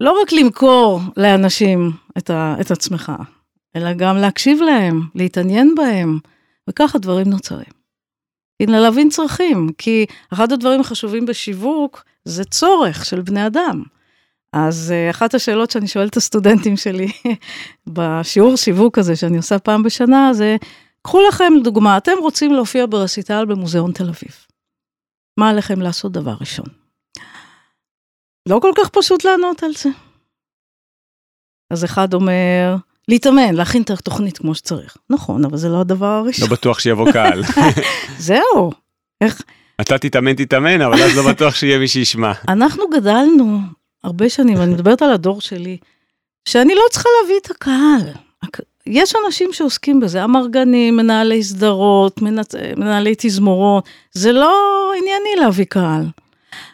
לא רק למכור לאנשים את, ה, את עצמך, אלא גם להקשיב להם, להתעניין בהם, וככה דברים נוצרים. הנה להבין צרכים, כי אחד הדברים החשובים בשיווק זה צורך של בני אדם. אז אחת השאלות שאני שואלת את הסטודנטים שלי בשיעור שיווק הזה שאני עושה פעם בשנה, זה, קחו לכם דוגמה, אתם רוצים להופיע ברסיטל במוזיאון תל אביב. מה עליכם לעשות דבר ראשון? לא כל כך פשוט לענות על זה. אז אחד אומר, להתאמן, להכין את התוכנית כמו שצריך. נכון, אבל זה לא הדבר הראשון. לא בטוח שיבוא קהל. זהו, איך... אתה תתאמן, תתאמן, אבל אז לא בטוח שיהיה מי שישמע. אנחנו גדלנו הרבה שנים, אני מדברת על הדור שלי, שאני לא צריכה להביא את הקהל. יש אנשים שעוסקים בזה, אמרגנים, מנהלי סדרות, מנהלי תזמורות, זה לא ענייני להביא קהל.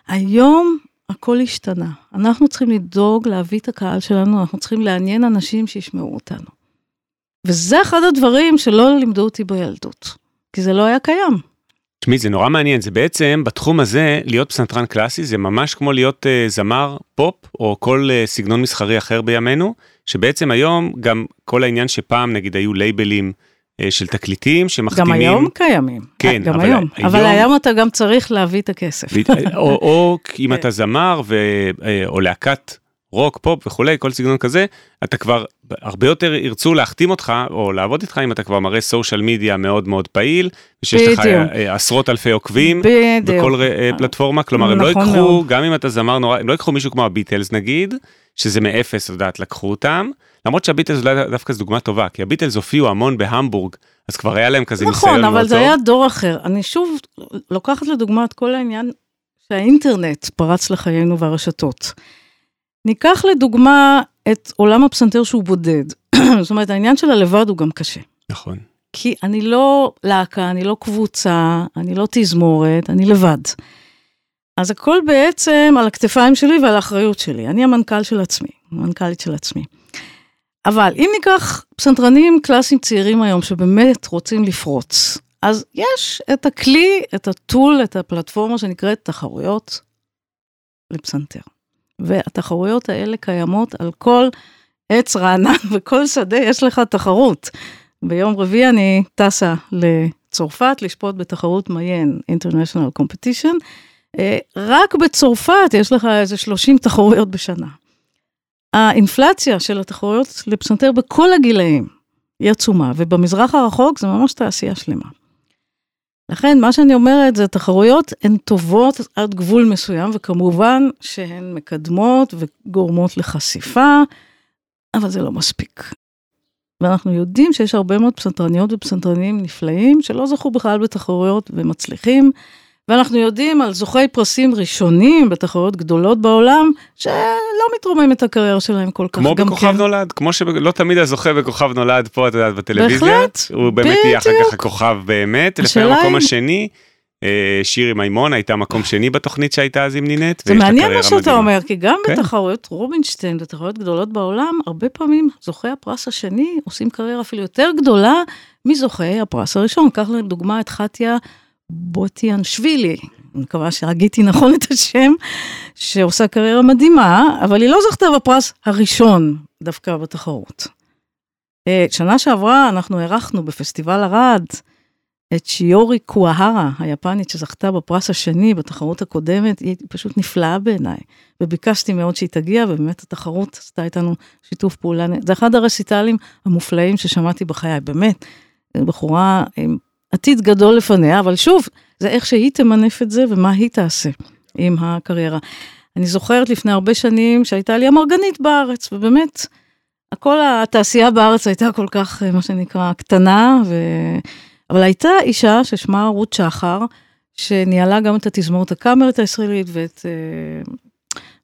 היום הכל השתנה. אנחנו צריכים לדאוג להביא את הקהל שלנו, אנחנו צריכים לעניין אנשים שישמעו אותנו. וזה אחד הדברים שלא לימדו אותי בילדות, כי זה לא היה קיים. תשמעי, זה נורא מעניין, זה בעצם, בתחום הזה, להיות פסנתרן קלאסי, זה ממש כמו להיות uh, זמר פופ, או כל uh, סגנון מסחרי אחר בימינו, שבעצם היום גם כל העניין שפעם, נגיד, היו לייבלים אה, של תקליטים, שמחתימים... גם היום קיימים. כן, גם אבל היום. היום... אבל היום אתה גם צריך להביא את הכסף. או, או אם אתה זמר, ו, או להקת רוק, פופ וכולי, כל סגנון כזה, אתה כבר הרבה יותר ירצו להחתים אותך או לעבוד איתך אם אתה כבר מראה social media מאוד מאוד פעיל, ושיש לך עשרות אלפי עוקבים בדיוק. בכל פלטפורמה, כלומר הם לא נכון ייקחו. גם אם אתה זמר נורא, הם לא ייקחו מישהו כמו הביטלס נגיד, שזה מאפס, את יודעת, לקחו אותם, למרות שהביטלס אולי דווקא זו דוגמה טובה, כי הביטלס הופיעו המון בהמבורג, אז כבר היה להם כזה ניסיון מאוד נכון, טוב. אבל זה היה דור אחר. אני שוב לוקחת לדוגמה את כל העניין שהאינטרנט פרץ לחיינו והרשתות. ניקח לדוגמה את עולם הפסנתר שהוא בודד. זאת אומרת, העניין של הלבד הוא גם קשה. נכון. כי אני לא להקה, אני לא קבוצה, אני לא תזמורת, אני לבד. אז הכל בעצם על הכתפיים שלי ועל האחריות שלי. אני המנכ"ל של עצמי, המנכ"לית של עצמי. אבל אם ניקח פסנתרנים קלאסיים צעירים היום שבאמת רוצים לפרוץ, אז יש את הכלי, את הטול, את הפלטפורמה שנקראת תחרויות לפסנתר. והתחרויות האלה קיימות על כל עץ רענן וכל שדה יש לך תחרות. ביום רביעי אני טסה לצרפת לשפוט בתחרות מיין International Competition. אה, רק בצרפת יש לך איזה 30 תחרויות בשנה. האינפלציה של התחרויות לפסנתר בכל הגילאים היא עצומה, ובמזרח הרחוק זה ממש תעשייה שלמה. לכן, מה שאני אומרת זה תחרויות הן טובות עד גבול מסוים, וכמובן שהן מקדמות וגורמות לחשיפה, אבל זה לא מספיק. ואנחנו יודעים שיש הרבה מאוד פסנתרניות ופסנתרנים נפלאים שלא זכו בכלל בתחרויות ומצליחים. ואנחנו יודעים על זוכי פרסים ראשונים בתחרויות גדולות בעולם, שלא מתרומם את הקריירה שלהם כל כך. כמו בכוכב כן. נולד, כמו שלא תמיד הזוכה בכוכב נולד פה, את יודעת, בטלוויזיה. בהחלט, הוא באמת יהיה אחר כך הכוכב באמת, לפעמים המקום השני. אה, שירי מימון הייתה מקום שני בתוכנית שהייתה אז עם נינט. זה מעניין מה שאתה מדהימה. אומר, כי גם כן. בתחרויות רובינשטיין, בתחרויות גדולות בעולם, הרבה פעמים זוכי הפרס השני עושים קריירה אפילו יותר גדולה מזוכי הפרס הראשון. קח לדוגמה את חתיה בוטיאנשווילי, אני מקווה שהגיתי נכון את השם, שעושה קריירה מדהימה, אבל היא לא זכתה בפרס הראשון דווקא בתחרות. אה, שנה שעברה אנחנו אירחנו בפסטיבל ערד את שיורי קוהרה, היפנית שזכתה בפרס השני בתחרות הקודמת, היא פשוט נפלאה בעיניי. וביקשתי מאוד שהיא תגיע, ובאמת התחרות עשתה איתנו שיתוף פעולה. זה אחד הרסיטלים המופלאים ששמעתי בחיי, באמת. בחורה עם עתיד גדול לפניה, אבל שוב, זה איך שהיא תמנף את זה ומה היא תעשה עם הקריירה. אני זוכרת לפני הרבה שנים שהייתה לי אמרגנית בארץ, ובאמת, כל התעשייה בארץ הייתה כל כך, מה שנקרא, קטנה, ו... אבל הייתה אישה ששמה רות שחר, שניהלה גם את התזמורת הקאמרית הישראלית ואת uh,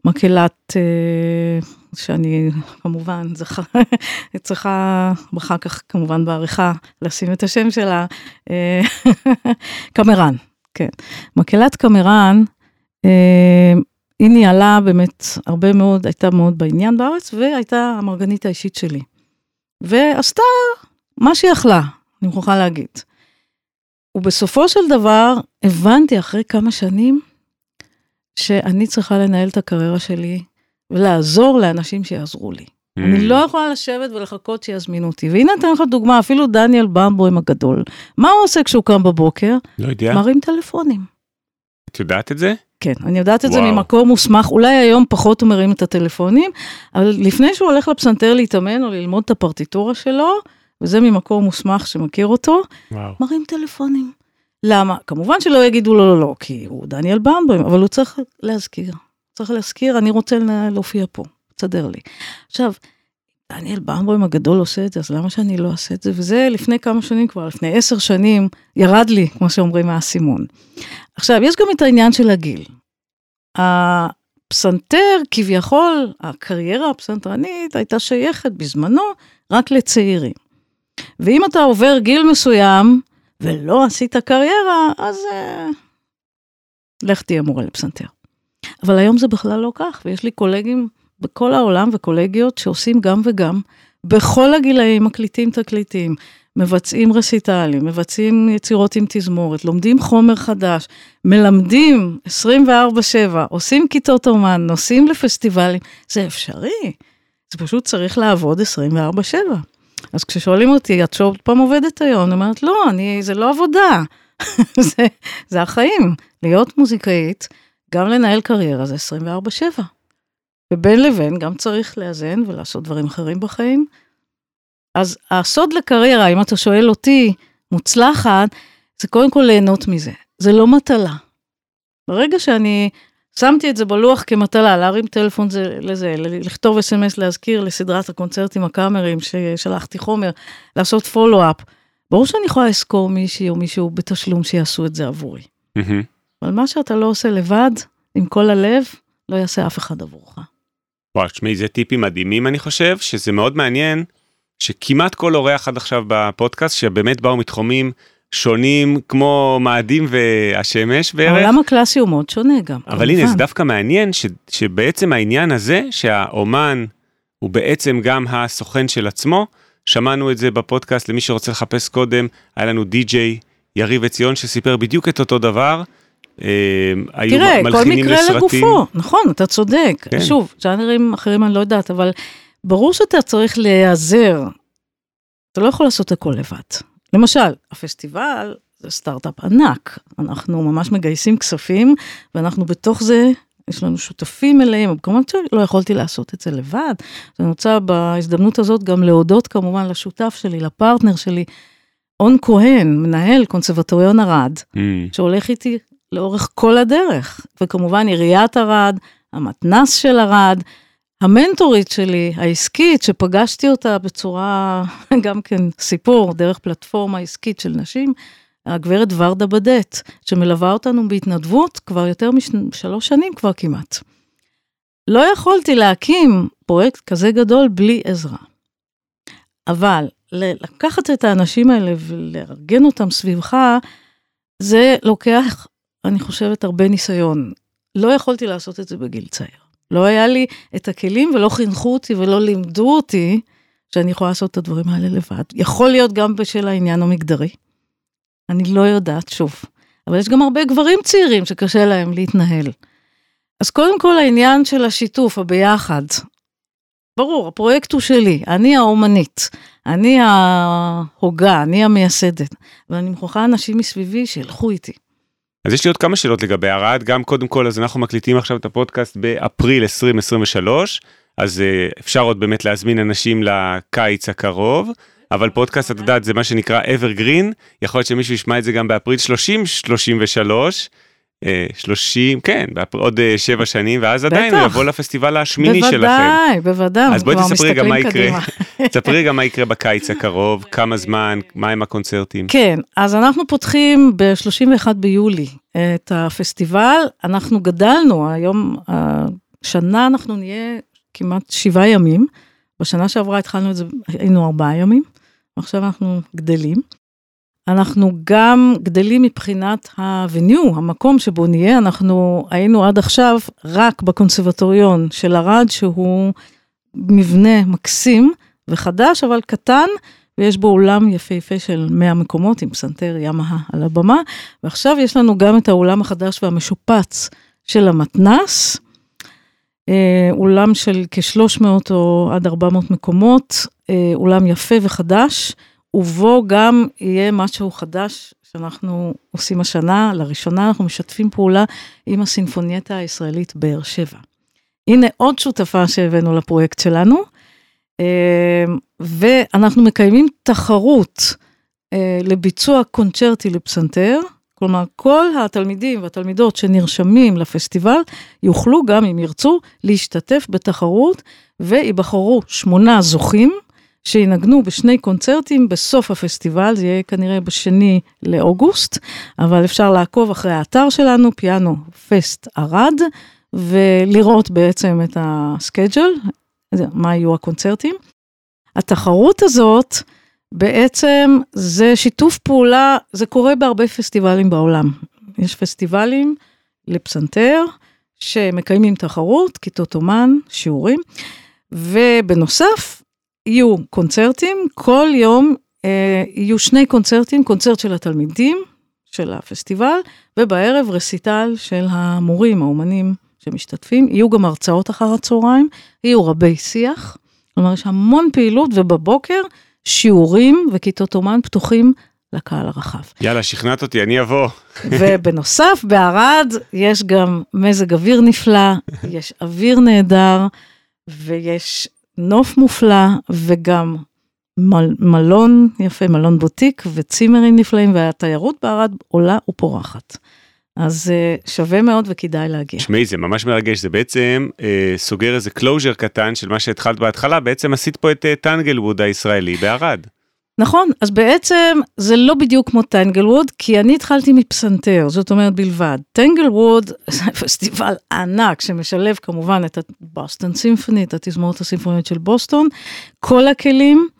מקהלת, uh, שאני כמובן זכה, צריכה אחר כך כמובן בעריכה לשים את השם שלה, אה, קמרן, כן. מקהלת קמרן, uh, היא ניהלה באמת הרבה מאוד, הייתה מאוד בעניין בארץ, והייתה המרגנית האישית שלי. ועשתה מה שהיא יכלה, אני מוכרחה להגיד. ובסופו של דבר, הבנתי אחרי כמה שנים, שאני צריכה לנהל את הקריירה שלי ולעזור לאנשים שיעזרו לי. Mm. אני לא יכולה לשבת ולחכות שיזמינו אותי. והנה אתן לך דוגמה, אפילו דניאל במבוים הגדול. מה הוא עושה כשהוא קם בבוקר? לא יודע. מרים טלפונים. את יודעת את זה? כן, אני יודעת את וואו. זה ממקור מוסמך, אולי היום פחות הוא מרים את הטלפונים, אבל לפני שהוא הולך לפסנתר להתאמן או ללמוד את הפרטיטורה שלו, וזה ממקור מוסמך שמכיר אותו, וואו. מרים טלפונים. למה? כמובן שלא יגידו לו לא, לא, כי הוא דניאל במבוים, אבל הוא צריך להזכיר. צריך להזכיר, אני רוצה להופיע פה, תסדר לי. עכשיו, דניאל במבוים הגדול עושה את זה, אז למה שאני לא אעשה את זה? וזה לפני כמה שנים כבר, לפני עשר שנים, ירד לי, כמו שאומרים, מהאסימון. עכשיו, יש גם את העניין של הגיל. הפסנתר, כביכול, הקריירה הפסנתרנית הייתה שייכת בזמנו רק לצעירים. ואם אתה עובר גיל מסוים ולא עשית קריירה, אז uh, לך תהיה מורה לפסנתר. אבל היום זה בכלל לא כך, ויש לי קולגים בכל העולם וקולגיות שעושים גם וגם, בכל הגילאים מקליטים תקליטים, מבצעים רסיטלים, מבצעים יצירות עם תזמורת, לומדים חומר חדש, מלמדים 24/7, עושים כיתות אומן, נוסעים לפסטיבלים, זה אפשרי. זה פשוט צריך לעבוד 24/7. אז כששואלים אותי, את שוב פעם עובדת היום? אני אומרת, לא, אני, זה לא עבודה, זה, זה החיים. להיות מוזיקאית, גם לנהל קריירה זה 24-7. ובין לבין גם צריך לאזן ולעשות דברים אחרים בחיים. אז הסוד לקריירה, אם אתה שואל אותי, מוצלחת, זה קודם כל ליהנות מזה. זה לא מטלה. ברגע שאני שמתי את זה בלוח כמטלה, להרים טלפון זה, לזה, לכתוב אס.אם.אס, להזכיר לסדרת הקונצרטים הקאמריים ששלחתי חומר, לעשות פולו-אפ. ברור שאני יכולה לזכור מישהי או מישהו בתשלום שיעשו את זה עבורי. Mm-hmm. אבל מה שאתה לא עושה לבד, עם כל הלב, לא יעשה אף אחד עבורך. וואו, תשמעי, זה טיפים מדהימים אני חושב, שזה מאוד מעניין, שכמעט כל אורח עד עכשיו בפודקאסט, שבאמת באו מתחומים שונים כמו מאדים והשמש בערך. העולם הקלאסי הוא מאוד שונה גם. אבל כמובן. הנה זה דווקא מעניין ש, שבעצם העניין הזה שהאומן הוא בעצם גם הסוכן של עצמו, שמענו את זה בפודקאסט למי שרוצה לחפש קודם, היה לנו די.ג'יי יריב עציון שסיפר בדיוק את אותו דבר. אה, היו תראה, כל מלחינים מקרה לסרטים. לגופו, נכון, אתה צודק. כן. שוב, ז'אנרים אחרים אני לא יודעת, אבל ברור שאתה צריך להיעזר. אתה לא יכול לעשות הכל לבד. למשל, הפסטיבל זה סטארט-אפ ענק. אנחנו ממש מגייסים כספים, ואנחנו בתוך זה, יש לנו שותפים מלאים, כמובן שלא יכולתי לעשות את זה לבד. אני רוצה בהזדמנות הזאת גם להודות כמובן לשותף שלי, לפרטנר שלי, און כהן, מנהל קונסרבטוריון ערד, Mm. שהולך איתי לאורך כל הדרך, וכמובן עיריית ערד, המתנ"ס של ערד, המנטורית שלי, העסקית, שפגשתי אותה בצורה, גם כן סיפור, דרך פלטפורמה עסקית של נשים, הגברת ורדה בדט, שמלווה אותנו בהתנדבות כבר יותר משלוש שנים כבר כמעט. לא יכולתי להקים פרויקט כזה גדול בלי עזרה. אבל לקחת את האנשים האלה ולארגן אותם סביבך, זה לוקח, אני חושבת, הרבה ניסיון. לא יכולתי לעשות את זה בגיל צעיר. לא היה לי את הכלים ולא חינכו אותי ולא לימדו אותי שאני יכולה לעשות את הדברים האלה לבד. יכול להיות גם בשל העניין המגדרי. אני לא יודעת, שוב. אבל יש גם הרבה גברים צעירים שקשה להם להתנהל. אז קודם כל העניין של השיתוף, הביחד. ברור, הפרויקט הוא שלי, אני האומנית, אני ההוגה, אני המייסדת, ואני מוכרחה אנשים מסביבי שילכו איתי. אז יש לי עוד כמה שאלות לגבי ערד, גם קודם כל, אז אנחנו מקליטים עכשיו את הפודקאסט באפריל 2023, אז uh, אפשר עוד באמת להזמין אנשים לקיץ הקרוב, אבל פודקאסט, את יודעת, זה מה שנקרא evergreen, יכול להיות שמישהו ישמע את זה גם באפריל 30-33, אה, 30, כן, באפ- עוד uh, שבע שנים, ואז עדיין הוא בטח. יבוא לפסטיבל השמיני שלכם. בוודאי, בוודאי, אז בואי תספרי גם מה יקרה. תספרי גם מה יקרה בקיץ הקרוב, כמה זמן, מהם הקונצרטים. כן, אז אנחנו פותחים ב-31 ביולי את הפסטיבל. אנחנו גדלנו, היום, השנה אנחנו נהיה כמעט שבעה ימים. בשנה שעברה התחלנו את זה, היינו ארבעה ימים, ועכשיו אנחנו גדלים. אנחנו גם גדלים מבחינת ה-venue, המקום שבו נהיה, אנחנו היינו עד עכשיו רק בקונסרבטוריון של ערד, שהוא מבנה מקסים וחדש, אבל קטן, ויש בו אולם יפהפה של 100 מקומות עם פסנתר ימאה על הבמה, ועכשיו יש לנו גם את האולם החדש והמשופץ של המתנ"ס, אה, אולם של כ-300 או עד 400 מקומות, אה, אולם יפה וחדש, ובו גם יהיה משהו חדש שאנחנו עושים השנה, לראשונה אנחנו משתפים פעולה עם הסינפונייטה הישראלית באר שבע. הנה עוד שותפה שהבאנו לפרויקט שלנו, ואנחנו מקיימים תחרות אה, לביצוע קונצ'רטי לפסנתר, כלומר כל התלמידים והתלמידות שנרשמים לפסטיבל יוכלו גם אם ירצו להשתתף בתחרות וייבחרו שמונה זוכים שינגנו בשני קונצרטים בסוף הפסטיבל, זה יהיה כנראה בשני לאוגוסט, אבל אפשר לעקוב אחרי האתר שלנו, פיאנו פסט ערד, ולראות בעצם את הסקייג'ל, מה יהיו הקונצרטים. התחרות הזאת, בעצם זה שיתוף פעולה, זה קורה בהרבה פסטיבלים בעולם. יש פסטיבלים לפסנתר, שמקיימים תחרות, כיתות אומן, שיעורים, ובנוסף, יהיו קונצרטים, כל יום אה, יהיו שני קונצרטים, קונצרט של התלמידים של הפסטיבל, ובערב רסיטל של המורים, האומנים שמשתתפים. יהיו גם הרצאות אחר הצהריים, יהיו רבי שיח, כלומר יש המון פעילות, ובבוקר שיעורים וכיתות אומן פתוחים לקהל הרחב. יאללה, שכנעת אותי, אני אבוא. ובנוסף, בערד יש גם מזג אוויר נפלא, יש אוויר נהדר, ויש נוף מופלא, וגם מל, מלון יפה, מלון בוטיק, וצימרים נפלאים, והתיירות בערד עולה ופורחת. אז אה, שווה מאוד וכדאי להגיע. תשמעי, זה ממש מרגש, זה בעצם אה, סוגר איזה closure קטן של מה שהתחלת בהתחלה, בעצם עשית פה את אה, טנגלווד הישראלי בערד. נכון, אז בעצם זה לא בדיוק כמו טנגלווד, כי אני התחלתי מפסנתר, זאת אומרת בלבד. טנגלווד זה פסטיבל ענק שמשלב כמובן את ה Boston Symphony, את התזמורת הסימפונית של בוסטון, כל הכלים, אה,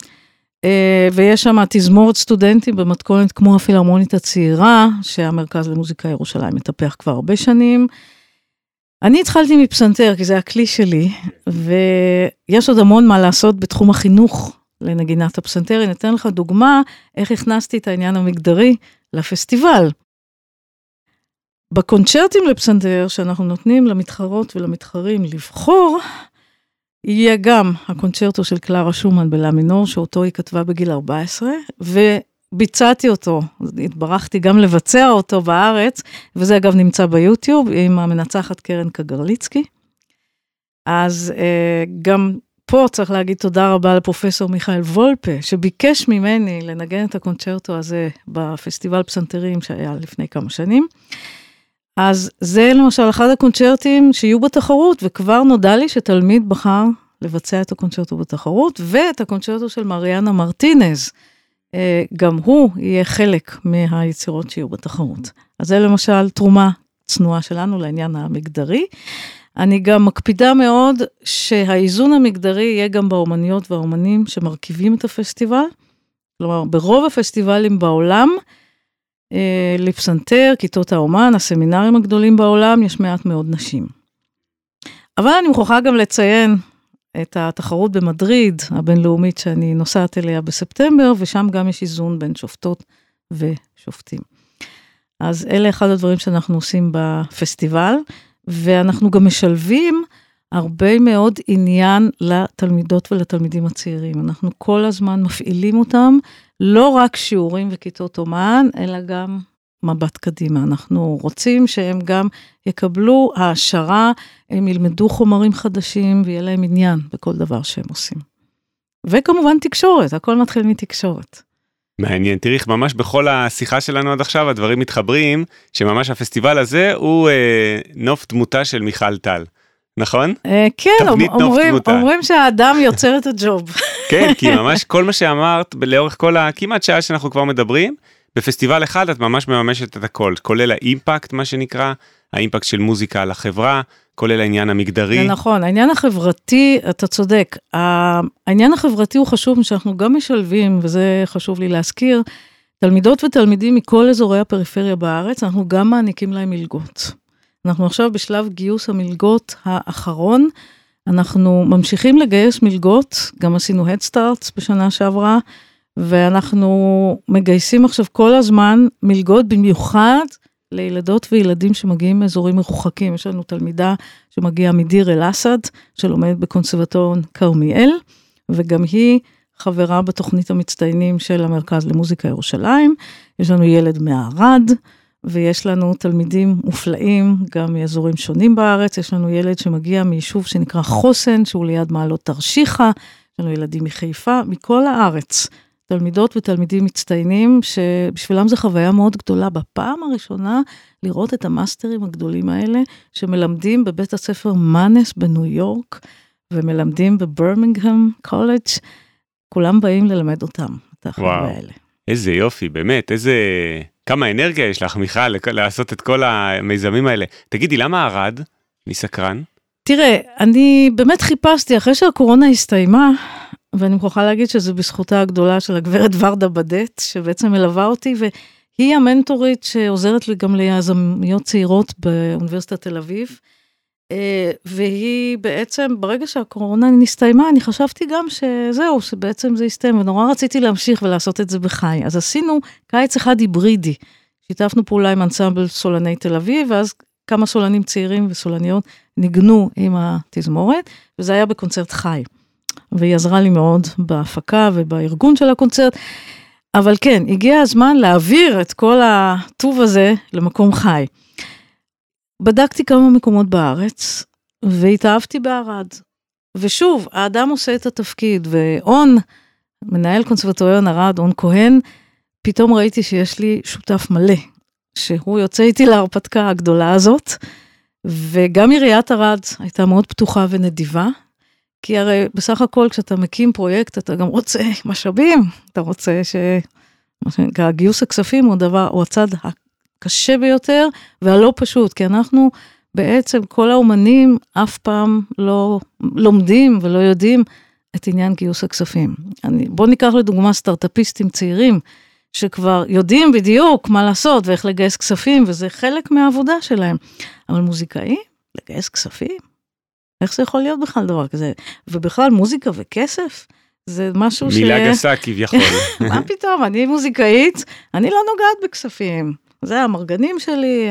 ויש שם תזמורת סטודנטים במתכונת כמו הפילהרמונית הצעירה, שהמרכז למוזיקה ירושלים מטפח כבר הרבה שנים. אני התחלתי מפסנתר, כי זה הכלי שלי, ויש עוד המון מה לעשות בתחום החינוך לנגינת הפסנתר. אני אתן לך דוגמה איך הכנסתי את העניין המגדרי לפסטיבל. בקונצ'רטים לפסנתר שאנחנו נותנים למתחרות ולמתחרים לבחור, יהיה גם הקונצ'רטו של קלרה שומן בלה מינור, שאותו היא כתבה בגיל 14, וביצעתי אותו, התברכתי גם לבצע אותו בארץ, וזה אגב נמצא ביוטיוב עם המנצחת קרן קגרליצקי. אז אה, גם פה צריך להגיד תודה רבה לפרופסור מיכאל וולפה, שביקש ממני לנגן את הקונצ'רטו הזה בפסטיבל פסנתרים שהיה לפני כמה שנים. אז זה למשל אחד הקונצ'רטים שיהיו בתחרות, וכבר נודע לי שתלמיד בחר לבצע את הקונצ'רטו בתחרות, ואת הקונצ'רטו של מריאנה מרטינז. אה, גם הוא יהיה חלק מהיצירות שיהיו בתחרות. אז זה למשל תרומה צנועה שלנו לעניין המגדרי. אני גם מקפידה מאוד שהאיזון המגדרי יהיה גם באומניות והאומנים שמרכיבים את הפסטיבל. כלומר, ברוב הפסטיבלים בעולם, לפסנתר, כיתות האומן, הסמינרים הגדולים בעולם, יש מעט מאוד נשים. אבל אני מוכרחה גם לציין את התחרות במדריד, הבינלאומית שאני נוסעת אליה בספטמבר, ושם גם יש איזון בין שופטות ושופטים. אז אלה אחד הדברים שאנחנו עושים בפסטיבל, ואנחנו גם משלבים הרבה מאוד עניין לתלמידות ולתלמידים הצעירים. אנחנו כל הזמן מפעילים אותם, לא רק שיעורים וכיתות אומן, אלא גם מבט קדימה. אנחנו רוצים שהם גם יקבלו העשרה, הם ילמדו חומרים חדשים ויהיה להם עניין בכל דבר שהם עושים. וכמובן תקשורת, הכל מתחיל מתקשורת. מעניין, תראי, ממש בכל השיחה שלנו עד עכשיו הדברים מתחברים, שממש הפסטיבל הזה הוא אה, נוף דמותה של מיכל טל. נכון? אה, כן, אומרים, אומרים שהאדם יוצר את הג'וב. כן, כי ממש כל מה שאמרת לאורך כל הכמעט שעה שאנחנו כבר מדברים, בפסטיבל אחד את ממש מממשת את הכל, כולל האימפקט, מה שנקרא, האימפקט של מוזיקה על החברה, כולל העניין המגדרי. זה נכון, העניין החברתי, אתה צודק, העניין החברתי הוא חשוב, שאנחנו גם משלבים, וזה חשוב לי להזכיר, תלמידות ותלמידים מכל אזורי הפריפריה בארץ, אנחנו גם מעניקים להם מלגות. אנחנו עכשיו בשלב גיוס המלגות האחרון. אנחנו ממשיכים לגייס מלגות, גם עשינו Head Starts בשנה שעברה, ואנחנו מגייסים עכשיו כל הזמן מלגות, במיוחד לילדות וילדים שמגיעים מאזורים מרוחקים. יש לנו תלמידה שמגיעה מדיר אל-אסד, שלומדת בקונסרבטוריון כרמיאל, וגם היא חברה בתוכנית המצטיינים של המרכז למוזיקה ירושלים. יש לנו ילד מערד. ויש לנו תלמידים מופלאים גם מאזורים שונים בארץ, יש לנו ילד שמגיע מיישוב שנקרא חוסן, שהוא ליד מעלות תרשיחא, יש לנו ילדים מחיפה, מכל הארץ. תלמידות ותלמידים מצטיינים, שבשבילם זו חוויה מאוד גדולה. בפעם הראשונה לראות את המאסטרים הגדולים האלה, שמלמדים בבית הספר מאנס בניו יורק, ומלמדים בברמינגהם קולג', כולם באים ללמד אותם, את החבר'ה האלה. איזה יופי, באמת, איזה... כמה אנרגיה יש לך, מיכל, לעשות את כל המיזמים האלה. תגידי, למה ערד? אני סקרן. תראה, אני באמת חיפשתי, אחרי שהקורונה הסתיימה, ואני מוכרחה להגיד שזה בזכותה הגדולה של הגברת ורדה בדט, שבעצם מלווה אותי, והיא המנטורית שעוזרת לי גם ליזמיות צעירות באוניברסיטת תל אביב. אה, והיא בעצם, ברגע שהקורונה נסתיימה, אני חשבתי גם שזהו, שבעצם זה הסתיים, ונורא רציתי להמשיך ולעשות את זה בחי. אז עשינו קיץ אחד היברידי. שיתפנו פעולה עם אנסמבל סולני תל אביב, ואז כמה סולנים צעירים וסולניות ניגנו עם התזמורת, וזה היה בקונצרט חי. והיא עזרה לי מאוד בהפקה ובארגון של הקונצרט. אבל כן, הגיע הזמן להעביר את כל הטוב הזה למקום חי. בדקתי כמה מקומות בארץ, והתאהבתי בערד. ושוב, האדם עושה את התפקיד, ואון, מנהל קונסרבטוריון ערד, און כהן, פתאום ראיתי שיש לי שותף מלא, שהוא יוצא איתי להרפתקה הגדולה הזאת, וגם עיריית ערד הייתה מאוד פתוחה ונדיבה, כי הרי בסך הכל כשאתה מקים פרויקט אתה גם רוצה משאבים, אתה רוצה ש... מה שנקרא, גיוס הכספים הוא הדבר, הוא הצד הקשה ביותר והלא פשוט, כי אנחנו בעצם כל האומנים אף פעם לא לומדים ולא יודעים את עניין גיוס הכספים. אני, בוא ניקח לדוגמה סטארטאפיסטים צעירים, שכבר יודעים בדיוק מה לעשות ואיך לגייס כספים, וזה חלק מהעבודה שלהם. אבל מוזיקאים, לגייס כספים? איך זה יכול להיות בכלל דבר כזה? ובכלל מוזיקה וכסף? זה משהו מילה ש... מילה גסה כביכול. מה פתאום, אני מוזיקאית, אני לא נוגעת בכספים. זה המרגנים שלי,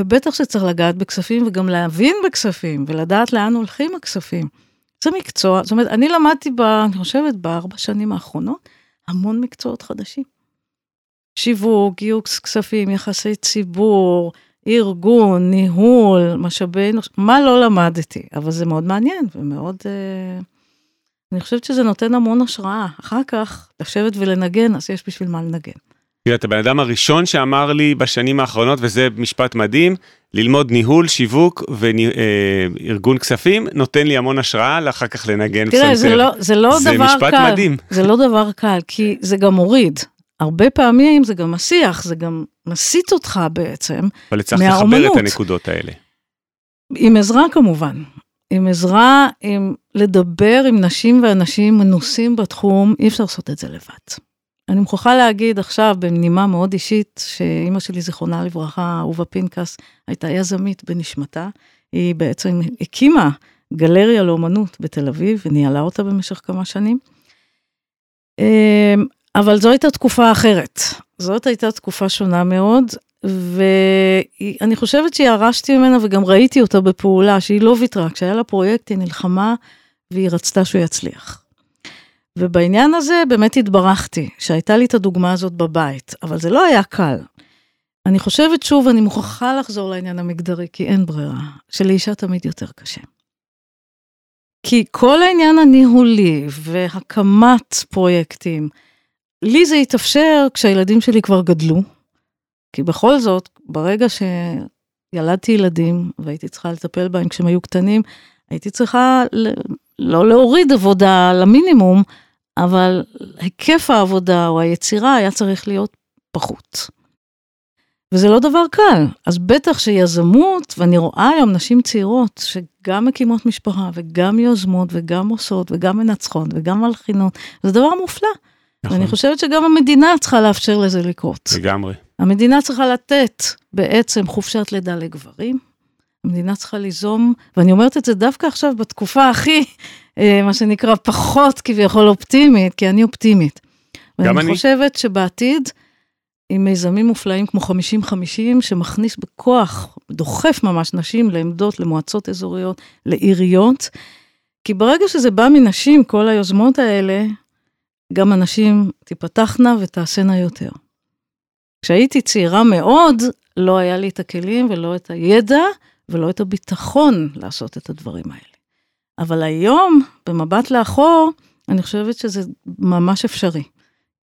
ובטח שצריך לגעת בכספים וגם להבין בכספים ולדעת לאן הולכים הכספים. זה מקצוע, זאת אומרת, אני למדתי, ב, אני חושבת, בארבע שנים האחרונות, המון מקצועות חדשים. שיווק, גיוס כספים, יחסי ציבור, ארגון, ניהול, משאבי אנוש, מה לא למדתי, אבל זה מאוד מעניין ומאוד... אה, אני חושבת שזה נותן המון השראה. אחר כך, לשבת ולנגן, אז יש בשביל מה לנגן. אתה בן אדם הראשון שאמר לי בשנים האחרונות, וזה משפט מדהים, ללמוד ניהול, שיווק וארגון כספים, נותן לי המון השראה, לאחר כך לנגן פסנתר. תראה, זה לא, זה לא זה דבר משפט קל. מדהים. זה לא דבר קל, כי זה גם מוריד. הרבה פעמים זה גם מסיח, זה גם מסיט אותך בעצם, אבל צריך לחבר מהאומנות. את הנקודות האלה. עם עזרה כמובן. עם עזרה, עם לדבר עם נשים ואנשים מנוסים בתחום, אי אפשר לעשות את זה לבד. אני מוכרחה להגיד עכשיו, בנימה מאוד אישית, שאימא שלי, זיכרונה לברכה, אהובה פנקס, הייתה יזמית בנשמתה. היא בעצם הקימה גלריה לאומנות בתל אביב, וניהלה אותה במשך כמה שנים. אמ, אבל זו הייתה תקופה אחרת. זאת הייתה תקופה שונה מאוד, ואני חושבת שירשתי ממנה וגם ראיתי אותה בפעולה, שהיא לא ויתרה. כשהיה לה פרויקט, היא נלחמה והיא רצתה שהוא יצליח. ובעניין הזה באמת התברכתי, שהייתה לי את הדוגמה הזאת בבית, אבל זה לא היה קל. אני חושבת שוב, אני מוכרחה לחזור לעניין המגדרי, כי אין ברירה, שלאישה תמיד יותר קשה. כי כל העניין הניהולי והקמת פרויקטים, לי זה התאפשר כשהילדים שלי כבר גדלו, כי בכל זאת, ברגע שילדתי ילדים והייתי צריכה לטפל בהם כשהם היו קטנים, הייתי צריכה ל- לא להוריד עבודה למינימום, אבל היקף העבודה או היצירה היה צריך להיות פחות. וזה לא דבר קל, אז בטח שיזמות, ואני רואה היום נשים צעירות שגם מקימות משפחה וגם יוזמות וגם עושות וגם מנצחות וגם מלחינות, זה דבר מופלא. נכון, ואני חושבת שגם המדינה צריכה לאפשר לזה לקרות. לגמרי. המדינה צריכה לתת בעצם חופשת לידה לגברים. המדינה צריכה ליזום, ואני אומרת את זה דווקא עכשיו בתקופה הכי, אה, מה שנקרא, פחות כביכול אופטימית, כי אני אופטימית. גם ואני אני. חושבת שבעתיד, עם מיזמים מופלאים כמו 50-50, שמכניס בכוח, דוחף ממש נשים לעמדות, למועצות אזוריות, לעיריות, כי ברגע שזה בא מנשים, כל היוזמות האלה, גם הנשים תיפתחנה ותעשינה יותר. כשהייתי צעירה מאוד, לא היה לי את הכלים ולא את הידע ולא את הביטחון לעשות את הדברים האלה. אבל היום, במבט לאחור, אני חושבת שזה ממש אפשרי.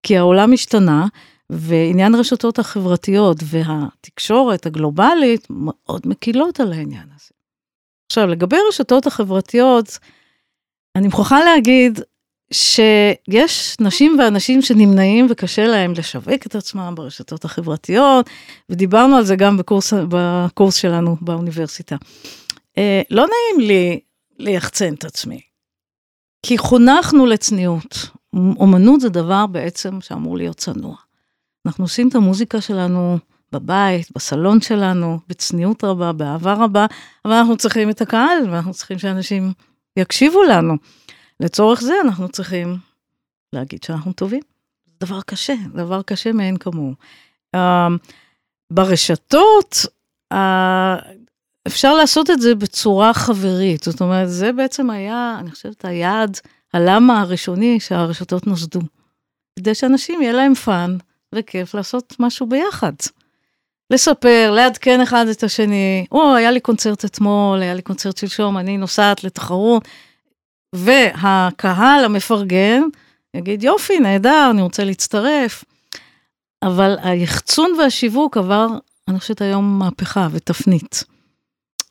כי העולם השתנה, ועניין הרשתות החברתיות והתקשורת הגלובלית מאוד מקילות על העניין הזה. עכשיו, לגבי הרשתות החברתיות, אני מוכרחה להגיד שיש נשים ואנשים שנמנעים וקשה להם לשווק את עצמם ברשתות החברתיות, ודיברנו על זה גם בקורס, בקורס שלנו באוניברסיטה. אה, לא נעים לי ליחצן את עצמי, כי חונכנו לצניעות. אומנות זה דבר בעצם שאמור להיות צנוע. אנחנו עושים את המוזיקה שלנו בבית, בסלון שלנו, בצניעות רבה, באהבה רבה, אבל אנחנו צריכים את הקהל, ואנחנו צריכים שאנשים יקשיבו לנו. לצורך זה אנחנו צריכים להגיד שאנחנו טובים. דבר קשה, דבר קשה מאין כמוהו. אה, ברשתות, אה, אפשר לעשות את זה בצורה חברית, זאת אומרת, זה בעצם היה, אני חושבת, היעד, הלמה הראשוני שהרשתות נוסדו. כדי שאנשים יהיה להם fun וכיף לעשות משהו ביחד. לספר, לעדכן אחד את השני, או, היה לי קונצרט אתמול, היה לי קונצרט שלשום, אני נוסעת לתחרות, והקהל המפרגן יגיד, יופי, נהדר, אני רוצה להצטרף. אבל היחצון והשיווק עבר, אני חושבת היום מהפכה ותפנית.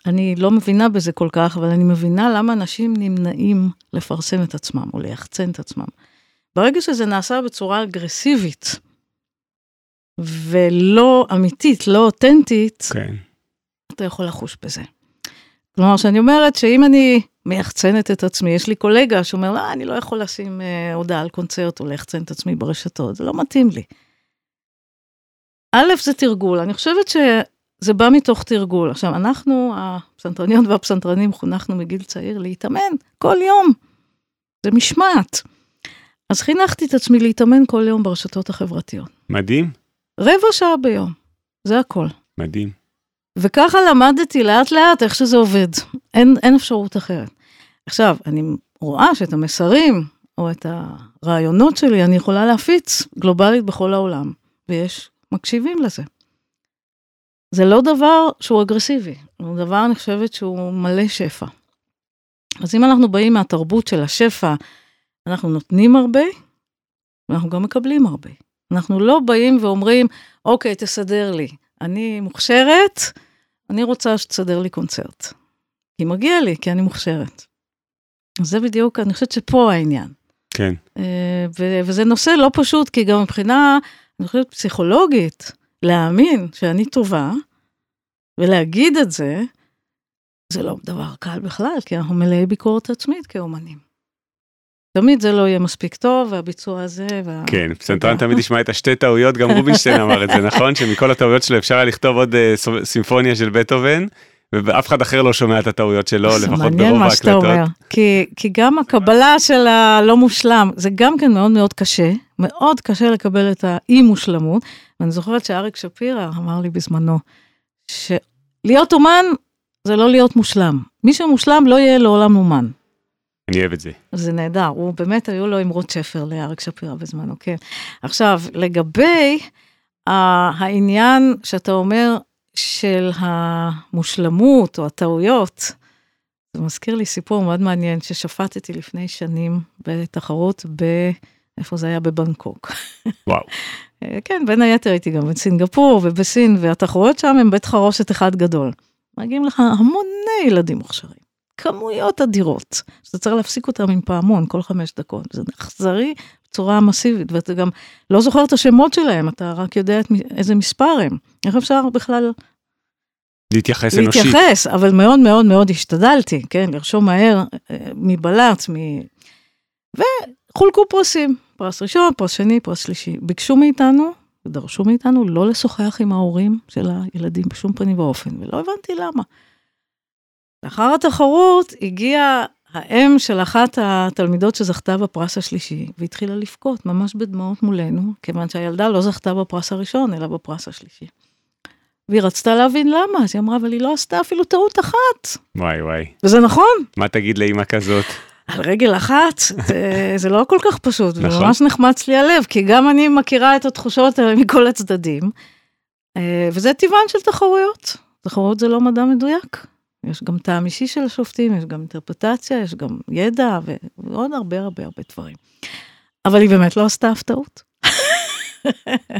אני לא מבינה בזה כל כך, אבל אני מבינה למה אנשים נמנעים לפרסם את עצמם או ליחצן את עצמם. ברגע שזה נעשה בצורה אגרסיבית, ולא אמיתית, לא אותנטית, כן. אתה יכול לחוש בזה. כלומר, שאני אומרת שאם אני מייחצנת את עצמי, יש לי קולגה שאומר, לא, אני לא יכול לשים אה, הודעה על קונצרט או ליחצן את עצמי ברשתות, זה לא מתאים לי. א', זה תרגול, אני חושבת שזה בא מתוך תרגול. עכשיו, אנחנו, הפסנתרניות והפסנתרנים, חונכנו מגיל צעיר להתאמן כל יום. זה משמעת. אז חינכתי את עצמי להתאמן כל יום ברשתות החברתיות. מדהים, רבע שעה ביום, זה הכל. מדהים. וככה למדתי לאט לאט איך שזה עובד. אין, אין אפשרות אחרת. עכשיו, אני רואה שאת המסרים או את הרעיונות שלי אני יכולה להפיץ גלובלית בכל העולם, ויש מקשיבים לזה. זה לא דבר שהוא אגרסיבי, הוא דבר, אני חושבת, שהוא מלא שפע. אז אם אנחנו באים מהתרבות של השפע, אנחנו נותנים הרבה, ואנחנו גם מקבלים הרבה. אנחנו לא באים ואומרים, אוקיי, תסדר לי. אני מוכשרת, אני רוצה שתסדר לי קונצרט. כי מגיע לי, כי אני מוכשרת. זה בדיוק, אני חושבת שפה העניין. כן. אה, וזה נושא לא פשוט, כי גם מבחינה, אני חושבת, פסיכולוגית, להאמין שאני טובה, ולהגיד את זה, זה לא דבר קל בכלל, כי אנחנו מלאי ביקורת עצמית כאומנים. תמיד זה לא יהיה מספיק טוב, והביצוע הזה, וה... כן, פסנתרן תמיד ישמע את השתי טעויות, גם רובינשטיין אמר את זה, נכון? שמכל הטעויות שלו אפשר היה לכתוב עוד uh, סימפוניה של בטהובן, ואף אחד אחר לא שומע את הטעויות שלו, לפחות ברוב ההקלטות. מעניין מה שאתה אומר, כי, כי גם הקבלה של הלא מושלם, זה גם כן מאוד מאוד קשה, מאוד קשה לקבל את האי מושלמות, ואני זוכרת שאריק שפירא אמר לי בזמנו, שלהיות אומן זה לא להיות מושלם. מי שמושלם לא יהיה לעולם אומן. אני אוהב את זה. זה נהדר, הוא באמת, היו לו אמרות שפר לאריק שפירא בזמנו, כן. עכשיו, לגבי העניין שאתה אומר של המושלמות או הטעויות, זה מזכיר לי סיפור מאוד מעניין ששפטתי לפני שנים בתחרות ב... איפה זה היה? בבנקוק. וואו. כן, בין היתר הייתי גם בסינגפור ובסין, והתחרויות שם הם בית חרושת אחד גדול. מגיעים לך המוני ילדים מוכשרים. כמויות אדירות, שאתה צריך להפסיק אותם עם פעמון כל חמש דקות. זה אכזרי בצורה מסיבית, ואתה גם לא זוכר את השמות שלהם, אתה רק יודע את, איזה מספר הם. איך אפשר בכלל... להתייחס אנושית. להתייחס, אבל מאוד מאוד מאוד השתדלתי, כן, לרשום מהר אה, מבל"צ, מ... וחולקו פרסים, פרס ראשון, פרס שני, פרס שלישי. ביקשו מאיתנו, ודרשו מאיתנו לא לשוחח עם ההורים של הילדים בשום פנים ואופן, ולא הבנתי למה. לאחר התחרות הגיעה האם של אחת התלמידות שזכתה בפרס השלישי, והתחילה לבכות ממש בדמעות מולנו, כיוון שהילדה לא זכתה בפרס הראשון, אלא בפרס השלישי. והיא רצתה להבין למה, אז היא אמרה, אבל היא לא עשתה אפילו טעות אחת. וואי וואי. וזה נכון. מה תגיד לאמא כזאת? על רגל אחת, זה, זה לא כל כך פשוט, נכון. ממש נחמץ לי הלב, כי גם אני מכירה את התחושות האלה מכל הצדדים, אה, וזה טבען של תחרויות. תחרויות זה לא מדע מדויק. יש גם טעם אישי של השופטים, יש גם אינטרפטציה, יש גם ידע ועוד הרבה הרבה הרבה דברים. אבל היא באמת לא עשתה הפתעות.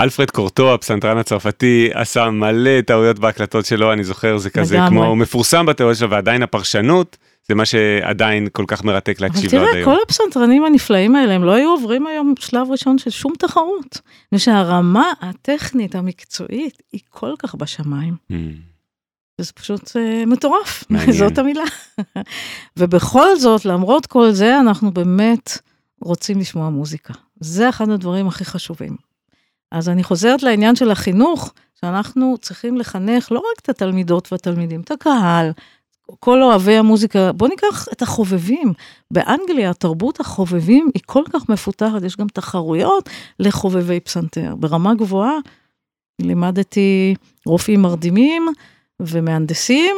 אלפרד קורטו, הפסנתרן הצרפתי, עשה מלא טעויות בהקלטות שלו, אני זוכר, זה כזה לגמרי. כמו, הוא מפורסם בתיאוריה שלו, ועדיין הפרשנות, זה מה שעדיין כל כך מרתק להקשיב לו עד היום. אבל תראה, כל הפסנתרנים הנפלאים האלה, הם לא היו עוברים היום שלב ראשון של שום תחרות. ושהרמה הטכנית, המקצועית, היא כל כך בשמיים. Mm. זה פשוט uh, מטורף, מעניין. זאת המילה. ובכל זאת, למרות כל זה, אנחנו באמת רוצים לשמוע מוזיקה. זה אחד הדברים הכי חשובים. אז אני חוזרת לעניין של החינוך, שאנחנו צריכים לחנך לא רק את התלמידות והתלמידים, את הקהל, כל אוהבי המוזיקה, בואו ניקח את החובבים. באנגליה תרבות החובבים היא כל כך מפותחת, יש גם תחרויות לחובבי פסנתר. ברמה גבוהה לימדתי רופאים מרדימים, ומהנדסים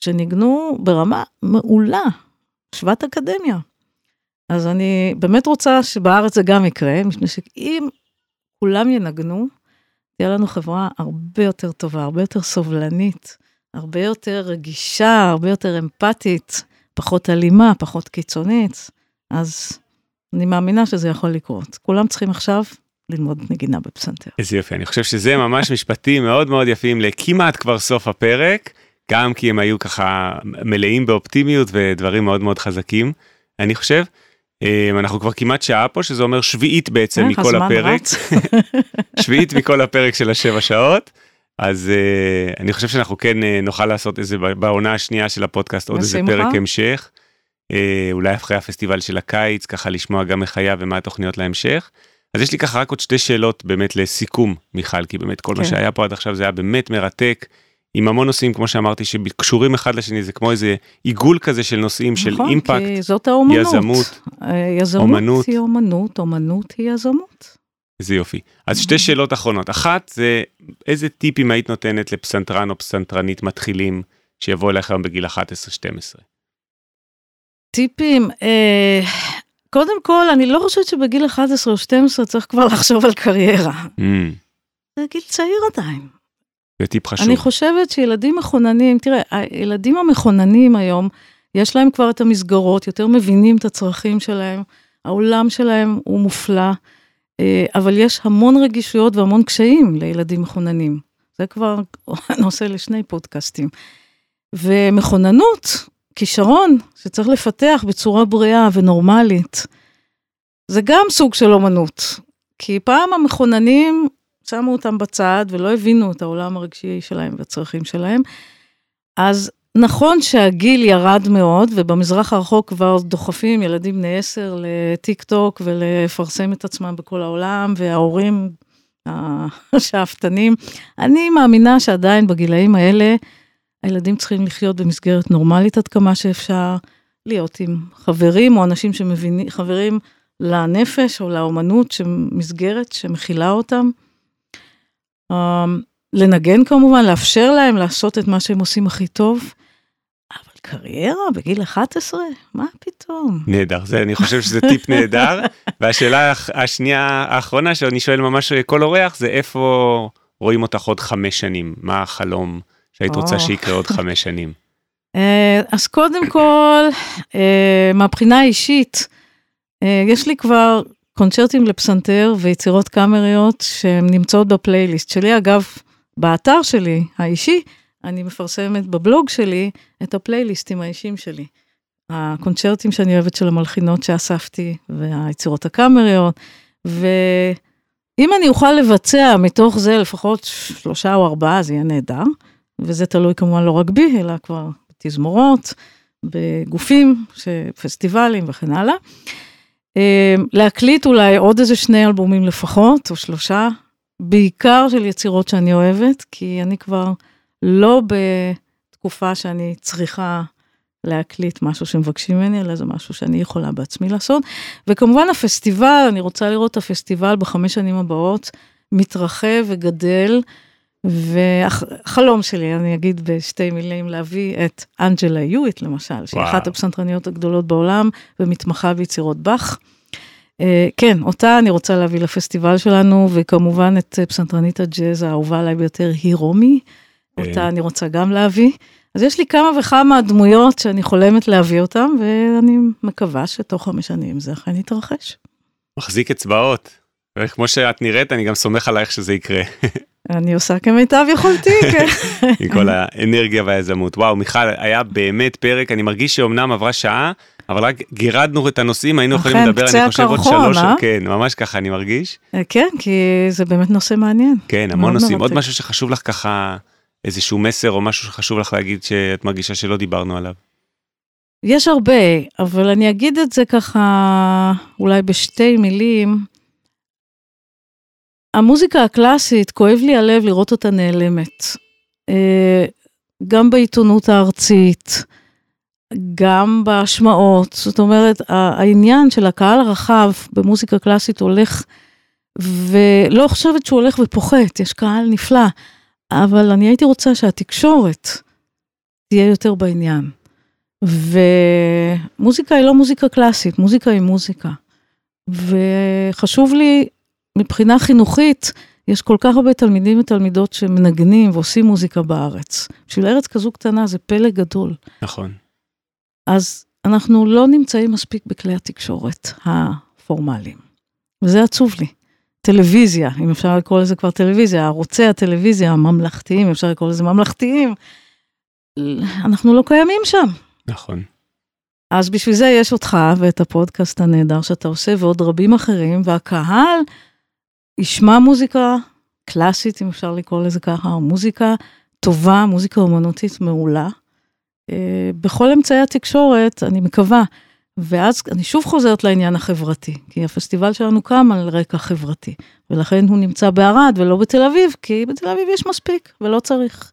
שניגנו ברמה מעולה, שוות אקדמיה. אז אני באמת רוצה שבארץ זה גם יקרה, מפני שאם כולם ינגנו, תהיה לנו חברה הרבה יותר טובה, הרבה יותר סובלנית, הרבה יותר רגישה, הרבה יותר אמפתית, פחות אלימה, פחות קיצונית. אז אני מאמינה שזה יכול לקרות. כולם צריכים עכשיו ללמוד נגינה בפסנתר. איזה יופי, אני חושב שזה ממש משפטים מאוד מאוד יפים לכמעט כבר סוף הפרק, גם כי הם היו ככה מלאים באופטימיות ודברים מאוד מאוד חזקים, אני חושב. אמ, אנחנו כבר כמעט שעה פה, שזה אומר שביעית בעצם אה, מכל הפרק. שביעית מכל הפרק של השבע שעות. אז uh, אני חושב שאנחנו כן uh, נוכל לעשות איזה בעונה השנייה של הפודקאסט עוד איזה פרק המשך. Uh, אולי אחרי הפסטיבל של הקיץ ככה לשמוע גם איך היה ומה התוכניות להמשך. אז יש לי ככה רק עוד שתי שאלות באמת לסיכום, מיכל, כי באמת כל כן. מה שהיה פה עד עכשיו זה היה באמת מרתק, עם המון נושאים, כמו שאמרתי, שקשורים אחד לשני, זה כמו איזה עיגול כזה של נושאים נכון, של אימפקט, כי זאת האומנות. יזמות, אה, יזמות אומנות. היא אומנות, אומנות היא יזמות. איזה יופי. אז שתי שאלות אחרונות. אחת זה איזה טיפים היית נותנת לפסנתרן או פסנתרנית מתחילים שיבוא אליך היום בגיל 11-12? טיפים, אה, קודם כל, אני לא חושבת שבגיל 11 או 12 צריך כבר לחשוב על קריירה. Mm, זה גיל צעיר עדיין. זה טיפ חשוב. אני חושבת שילדים מחוננים, תראה, הילדים המחוננים היום, יש להם כבר את המסגרות, יותר מבינים את הצרכים שלהם, העולם שלהם הוא מופלא, אה, אבל יש המון רגישויות והמון קשיים לילדים מחוננים. זה כבר נושא לשני פודקאסטים. ומכוננות, כישרון שצריך לפתח בצורה בריאה ונורמלית, זה גם סוג של אומנות. כי פעם המכוננים שמו אותם בצד ולא הבינו את העולם הרגשי שלהם והצרכים שלהם. אז נכון שהגיל ירד מאוד, ובמזרח הרחוק כבר דוחפים ילדים בני עשר לטיק טוק ולפרסם את עצמם בכל העולם, וההורים השאפתנים. אני מאמינה שעדיין בגילאים האלה, הילדים צריכים לחיות במסגרת נורמלית עד כמה שאפשר, להיות עם חברים או אנשים שמבינים, חברים לנפש או לאומנות, מסגרת שמכילה אותם. אמ, לנגן כמובן, לאפשר להם לעשות את מה שהם עושים הכי טוב. אבל קריירה בגיל 11? מה פתאום? נהדר, זה, אני חושב שזה טיפ נהדר. והשאלה השנייה האחרונה שאני שואל ממש כל אורח זה איפה רואים אותך עוד חמש שנים? מה החלום שהיית רוצה שיקרה עוד חמש שנים? אה, אז קודם כל, אה, מהבחינה האישית, אה, יש לי כבר קונצ'רטים לפסנתר ויצירות קאמריות שהן נמצאות בפלייליסט שלי. אגב, באתר שלי, האישי, אני מפרסמת בבלוג שלי את הפלייליסטים האישיים שלי. הקונצ'רטים שאני אוהבת של המלחינות שאספתי, והיצירות הקאמריות, ואם אני אוכל לבצע מתוך זה לפחות שלושה או ארבעה, זה יהיה נהדר, וזה תלוי כמובן לא רק בי, אלא כבר בתזמורות, בגופים, פסטיבלים וכן הלאה. אמ, להקליט אולי עוד איזה שני אלבומים לפחות, או שלושה, בעיקר של יצירות שאני אוהבת, כי אני כבר לא בתקופה שאני צריכה להקליט משהו שמבקשים ממני, אלא זה משהו שאני יכולה בעצמי לעשות. וכמובן הפסטיבל, אני רוצה לראות את הפסטיבל בחמש שנים הבאות מתרחב וגדל. והחלום שלי, אני אגיד בשתי מילים, להביא את אנג'לה יואיט למשל, שהיא אחת הפסנתרניות הגדולות בעולם ומתמחה ביצירות באך. אה, כן, אותה אני רוצה להביא לפסטיבל שלנו, וכמובן את פסנתרנית הג'אז האהובה עליי ביותר, היא רומי, אותה כן. אני רוצה גם להביא. אז יש לי כמה וכמה דמויות שאני חולמת להביא אותן, ואני מקווה שתוך חמש שנים זה אכן יתרחש. מחזיק אצבעות. וכמו שאת נראית, אני גם סומך עלייך שזה יקרה. אני עושה כמיטב יכולתי, כן. עם כל האנרגיה והיזמות. וואו, מיכל, היה באמת פרק, אני מרגיש שאומנם עברה שעה, אבל רק גירדנו את הנושאים, היינו יכולים לדבר, אני חושב, עוד שלוש, אה? כן, ממש ככה אני מרגיש. אה, כן, כי זה באמת נושא מעניין. כן, המון נושאים. עוד משהו שחשוב לך ככה, איזשהו מסר או משהו שחשוב לך להגיד שאת מרגישה שלא דיברנו עליו. יש הרבה, אבל אני אגיד את זה ככה, אולי בשתי מילים. המוזיקה הקלאסית, כואב לי הלב לראות אותה נעלמת. אה, גם בעיתונות הארצית, גם בהשמעות, זאת אומרת, העניין של הקהל הרחב במוזיקה קלאסית הולך, ולא חושבת שהוא הולך ופוחת, יש קהל נפלא, אבל אני הייתי רוצה שהתקשורת תהיה יותר בעניין. ומוזיקה היא לא מוזיקה קלאסית, מוזיקה היא מוזיקה. וחשוב לי מבחינה חינוכית, יש כל כך הרבה תלמידים ותלמידות שמנגנים ועושים מוזיקה בארץ. בשביל ארץ כזו קטנה זה פלא גדול. נכון. אז אנחנו לא נמצאים מספיק בכלי התקשורת הפורמליים, וזה עצוב לי. טלוויזיה, אם אפשר לקרוא לזה כבר טלוויזיה, ערוצי הטלוויזיה הממלכתיים, אפשר לקרוא לזה ממלכתיים, אנחנו לא קיימים שם. נכון. אז בשביל זה יש אותך ואת הפודקאסט הנהדר שאתה עושה, ועוד רבים אחרים, והקהל ישמע מוזיקה קלאסית, אם אפשר לקרוא לזה ככה, או מוזיקה טובה, מוזיקה אומנותית מעולה. אה, בכל אמצעי התקשורת, אני מקווה. ואז אני שוב חוזרת לעניין החברתי, כי הפסטיבל שלנו קם על רקע חברתי, ולכן הוא נמצא בערד ולא בתל אביב, כי בתל אביב יש מספיק ולא צריך.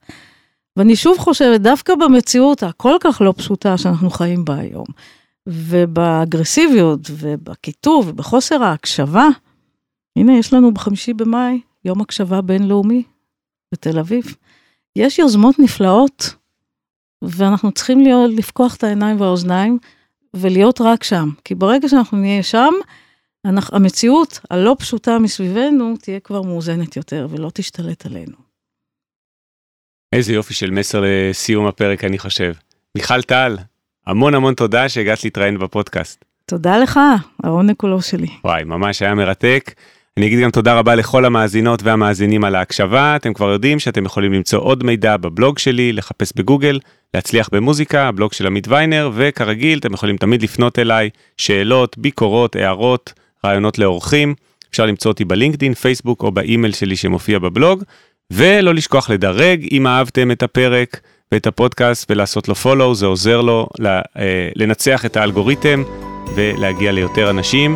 ואני שוב חושבת, דווקא במציאות הכל כך לא פשוטה שאנחנו חיים בה היום, ובאגרסיביות ובקיטוב ובחוסר ההקשבה, הנה, יש לנו בחמישי במאי יום הקשבה בינלאומי בתל אביב. יש יוזמות נפלאות, ואנחנו צריכים להיות, לפקוח את העיניים והאוזניים ולהיות רק שם. כי ברגע שאנחנו נהיה שם, אנחנו, המציאות הלא פשוטה מסביבנו תהיה כבר מאוזנת יותר ולא תשתלט עלינו. איזה יופי של מסר לסיום הפרק, אני חושב. מיכל טל, המון המון תודה שהגעת להתראיין בפודקאסט. תודה לך, העונג כולו שלי. וואי, ממש היה מרתק. אני אגיד גם תודה רבה לכל המאזינות והמאזינים על ההקשבה, אתם כבר יודעים שאתם יכולים למצוא עוד מידע בבלוג שלי, לחפש בגוגל, להצליח במוזיקה, הבלוג של עמית ויינר, וכרגיל אתם יכולים תמיד לפנות אליי, שאלות, ביקורות, הערות, רעיונות לאורחים, אפשר למצוא אותי בלינקדין, פייסבוק או באימייל שלי שמופיע בבלוג, ולא לשכוח לדרג אם אהבתם את הפרק ואת הפודקאסט ולעשות לו פולו, זה עוזר לו אה, לנצח את האלגוריתם ולהגיע ליותר אנשים.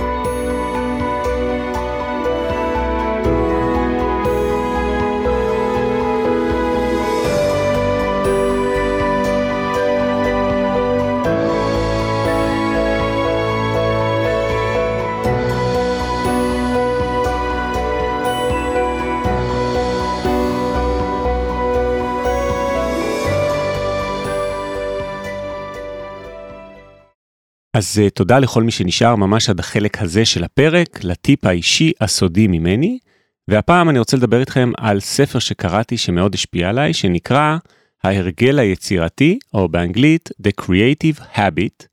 אז uh, תודה לכל מי שנשאר ממש עד החלק הזה של הפרק, לטיפ האישי הסודי ממני. והפעם אני רוצה לדבר איתכם על ספר שקראתי שמאוד השפיע עליי, שנקרא ההרגל היצירתי, או באנגלית The Creative Habit,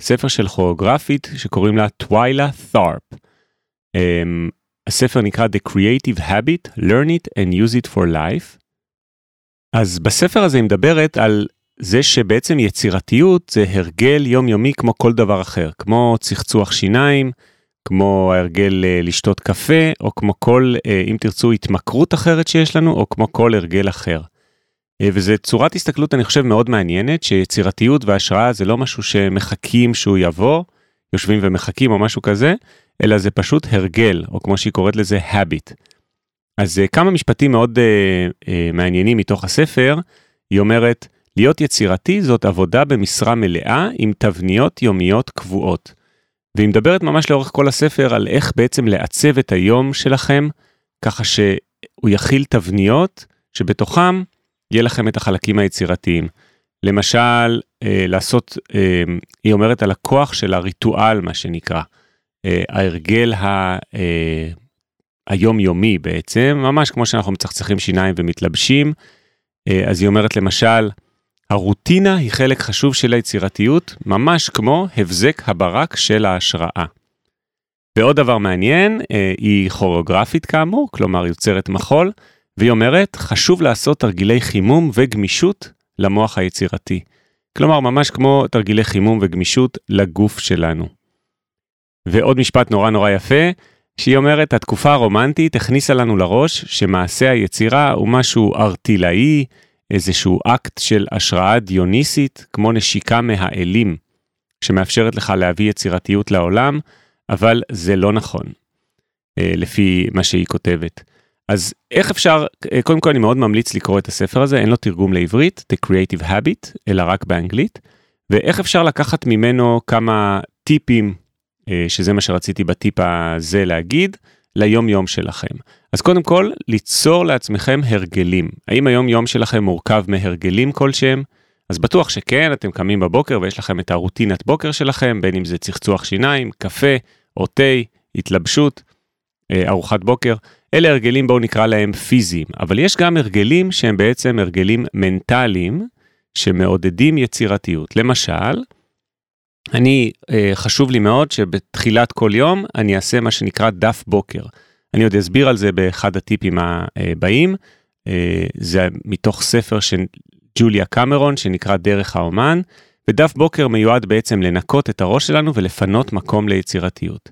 ספר של כוריאוגרפית שקוראים לה טווילה ת'ארפ. Um, הספר נקרא The Creative Habit, Learn it and use it for life. אז בספר הזה היא מדברת על זה שבעצם יצירתיות זה הרגל יומיומי כמו כל דבר אחר, כמו צחצוח שיניים, כמו ההרגל אה, לשתות קפה, או כמו כל, אה, אם תרצו, התמכרות אחרת שיש לנו, או כמו כל הרגל אחר. אה, וזה צורת הסתכלות, אני חושב, מאוד מעניינת, שיצירתיות והשראה זה לא משהו שמחכים שהוא יבוא, יושבים ומחכים או משהו כזה, אלא זה פשוט הרגל, או כמו שהיא קוראת לזה, habit. אז כמה משפטים מאוד uh, uh, מעניינים מתוך הספר, היא אומרת, להיות יצירתי זאת עבודה במשרה מלאה עם תבניות יומיות קבועות. והיא מדברת ממש לאורך כל הספר על איך בעצם לעצב את היום שלכם, ככה שהוא יכיל תבניות שבתוכם יהיה לכם את החלקים היצירתיים. למשל, אה, לעשות, אה, היא אומרת על הכוח של הריטואל, מה שנקרא, אה, ההרגל ה, אה, היומיומי בעצם, ממש כמו שאנחנו מצחצחים שיניים ומתלבשים. אה, אז היא אומרת למשל, הרוטינה היא חלק חשוב של היצירתיות, ממש כמו הבזק הברק של ההשראה. ועוד דבר מעניין, אה, היא כוריאוגרפית כאמור, כלומר יוצרת מחול, והיא אומרת, חשוב לעשות תרגילי חימום וגמישות למוח היצירתי. כלומר, ממש כמו תרגילי חימום וגמישות לגוף שלנו. ועוד משפט נורא נורא יפה, שהיא אומרת, התקופה הרומנטית הכניסה לנו לראש שמעשה היצירה הוא משהו ארטילאי, איזשהו אקט של השראה דיוניסית, כמו נשיקה מהאלים, שמאפשרת לך להביא יצירתיות לעולם, אבל זה לא נכון, אה, לפי מה שהיא כותבת. אז איך אפשר, אה, קודם כל אני מאוד ממליץ לקרוא את הספר הזה, אין לו תרגום לעברית, The Creative Habit, אלא רק באנגלית, ואיך אפשר לקחת ממנו כמה טיפים, אה, שזה מה שרציתי בטיפ הזה להגיד, ליום יום שלכם. אז קודם כל, ליצור לעצמכם הרגלים. האם היום יום שלכם מורכב מהרגלים כלשהם? אז בטוח שכן, אתם קמים בבוקר ויש לכם את הרוטינת בוקר שלכם, בין אם זה צחצוח שיניים, קפה או תה, התלבשות, אה, ארוחת בוקר. אלה הרגלים, בואו נקרא להם פיזיים, אבל יש גם הרגלים שהם בעצם הרגלים מנטליים, שמעודדים יצירתיות. למשל, אני, אה, חשוב לי מאוד שבתחילת כל יום אני אעשה מה שנקרא דף בוקר. אני עוד אסביר על זה באחד הטיפים הבאים. אה, זה מתוך ספר של ג'וליה קמרון שנקרא דרך האומן, ודף בוקר מיועד בעצם לנקות את הראש שלנו ולפנות מקום ליצירתיות.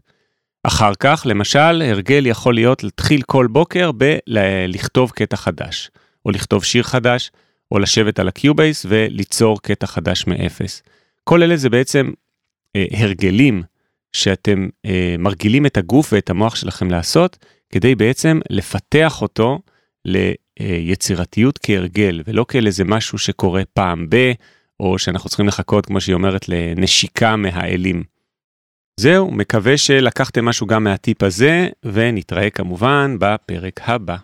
אחר כך, למשל, הרגל יכול להיות להתחיל כל בוקר בלכתוב קטע חדש, או לכתוב שיר חדש, או לשבת על הקיובייס וליצור קטע חדש מאפס. כל אלה זה בעצם אה, הרגלים שאתם אה, מרגילים את הגוף ואת המוח שלכם לעשות, כדי בעצם לפתח אותו ליצירתיות כהרגל, ולא כאל איזה משהו שקורה פעם ב, או שאנחנו צריכים לחכות, כמו שהיא אומרת, לנשיקה מהאלים. זהו, מקווה שלקחתם משהו גם מהטיפ הזה, ונתראה כמובן בפרק הבא.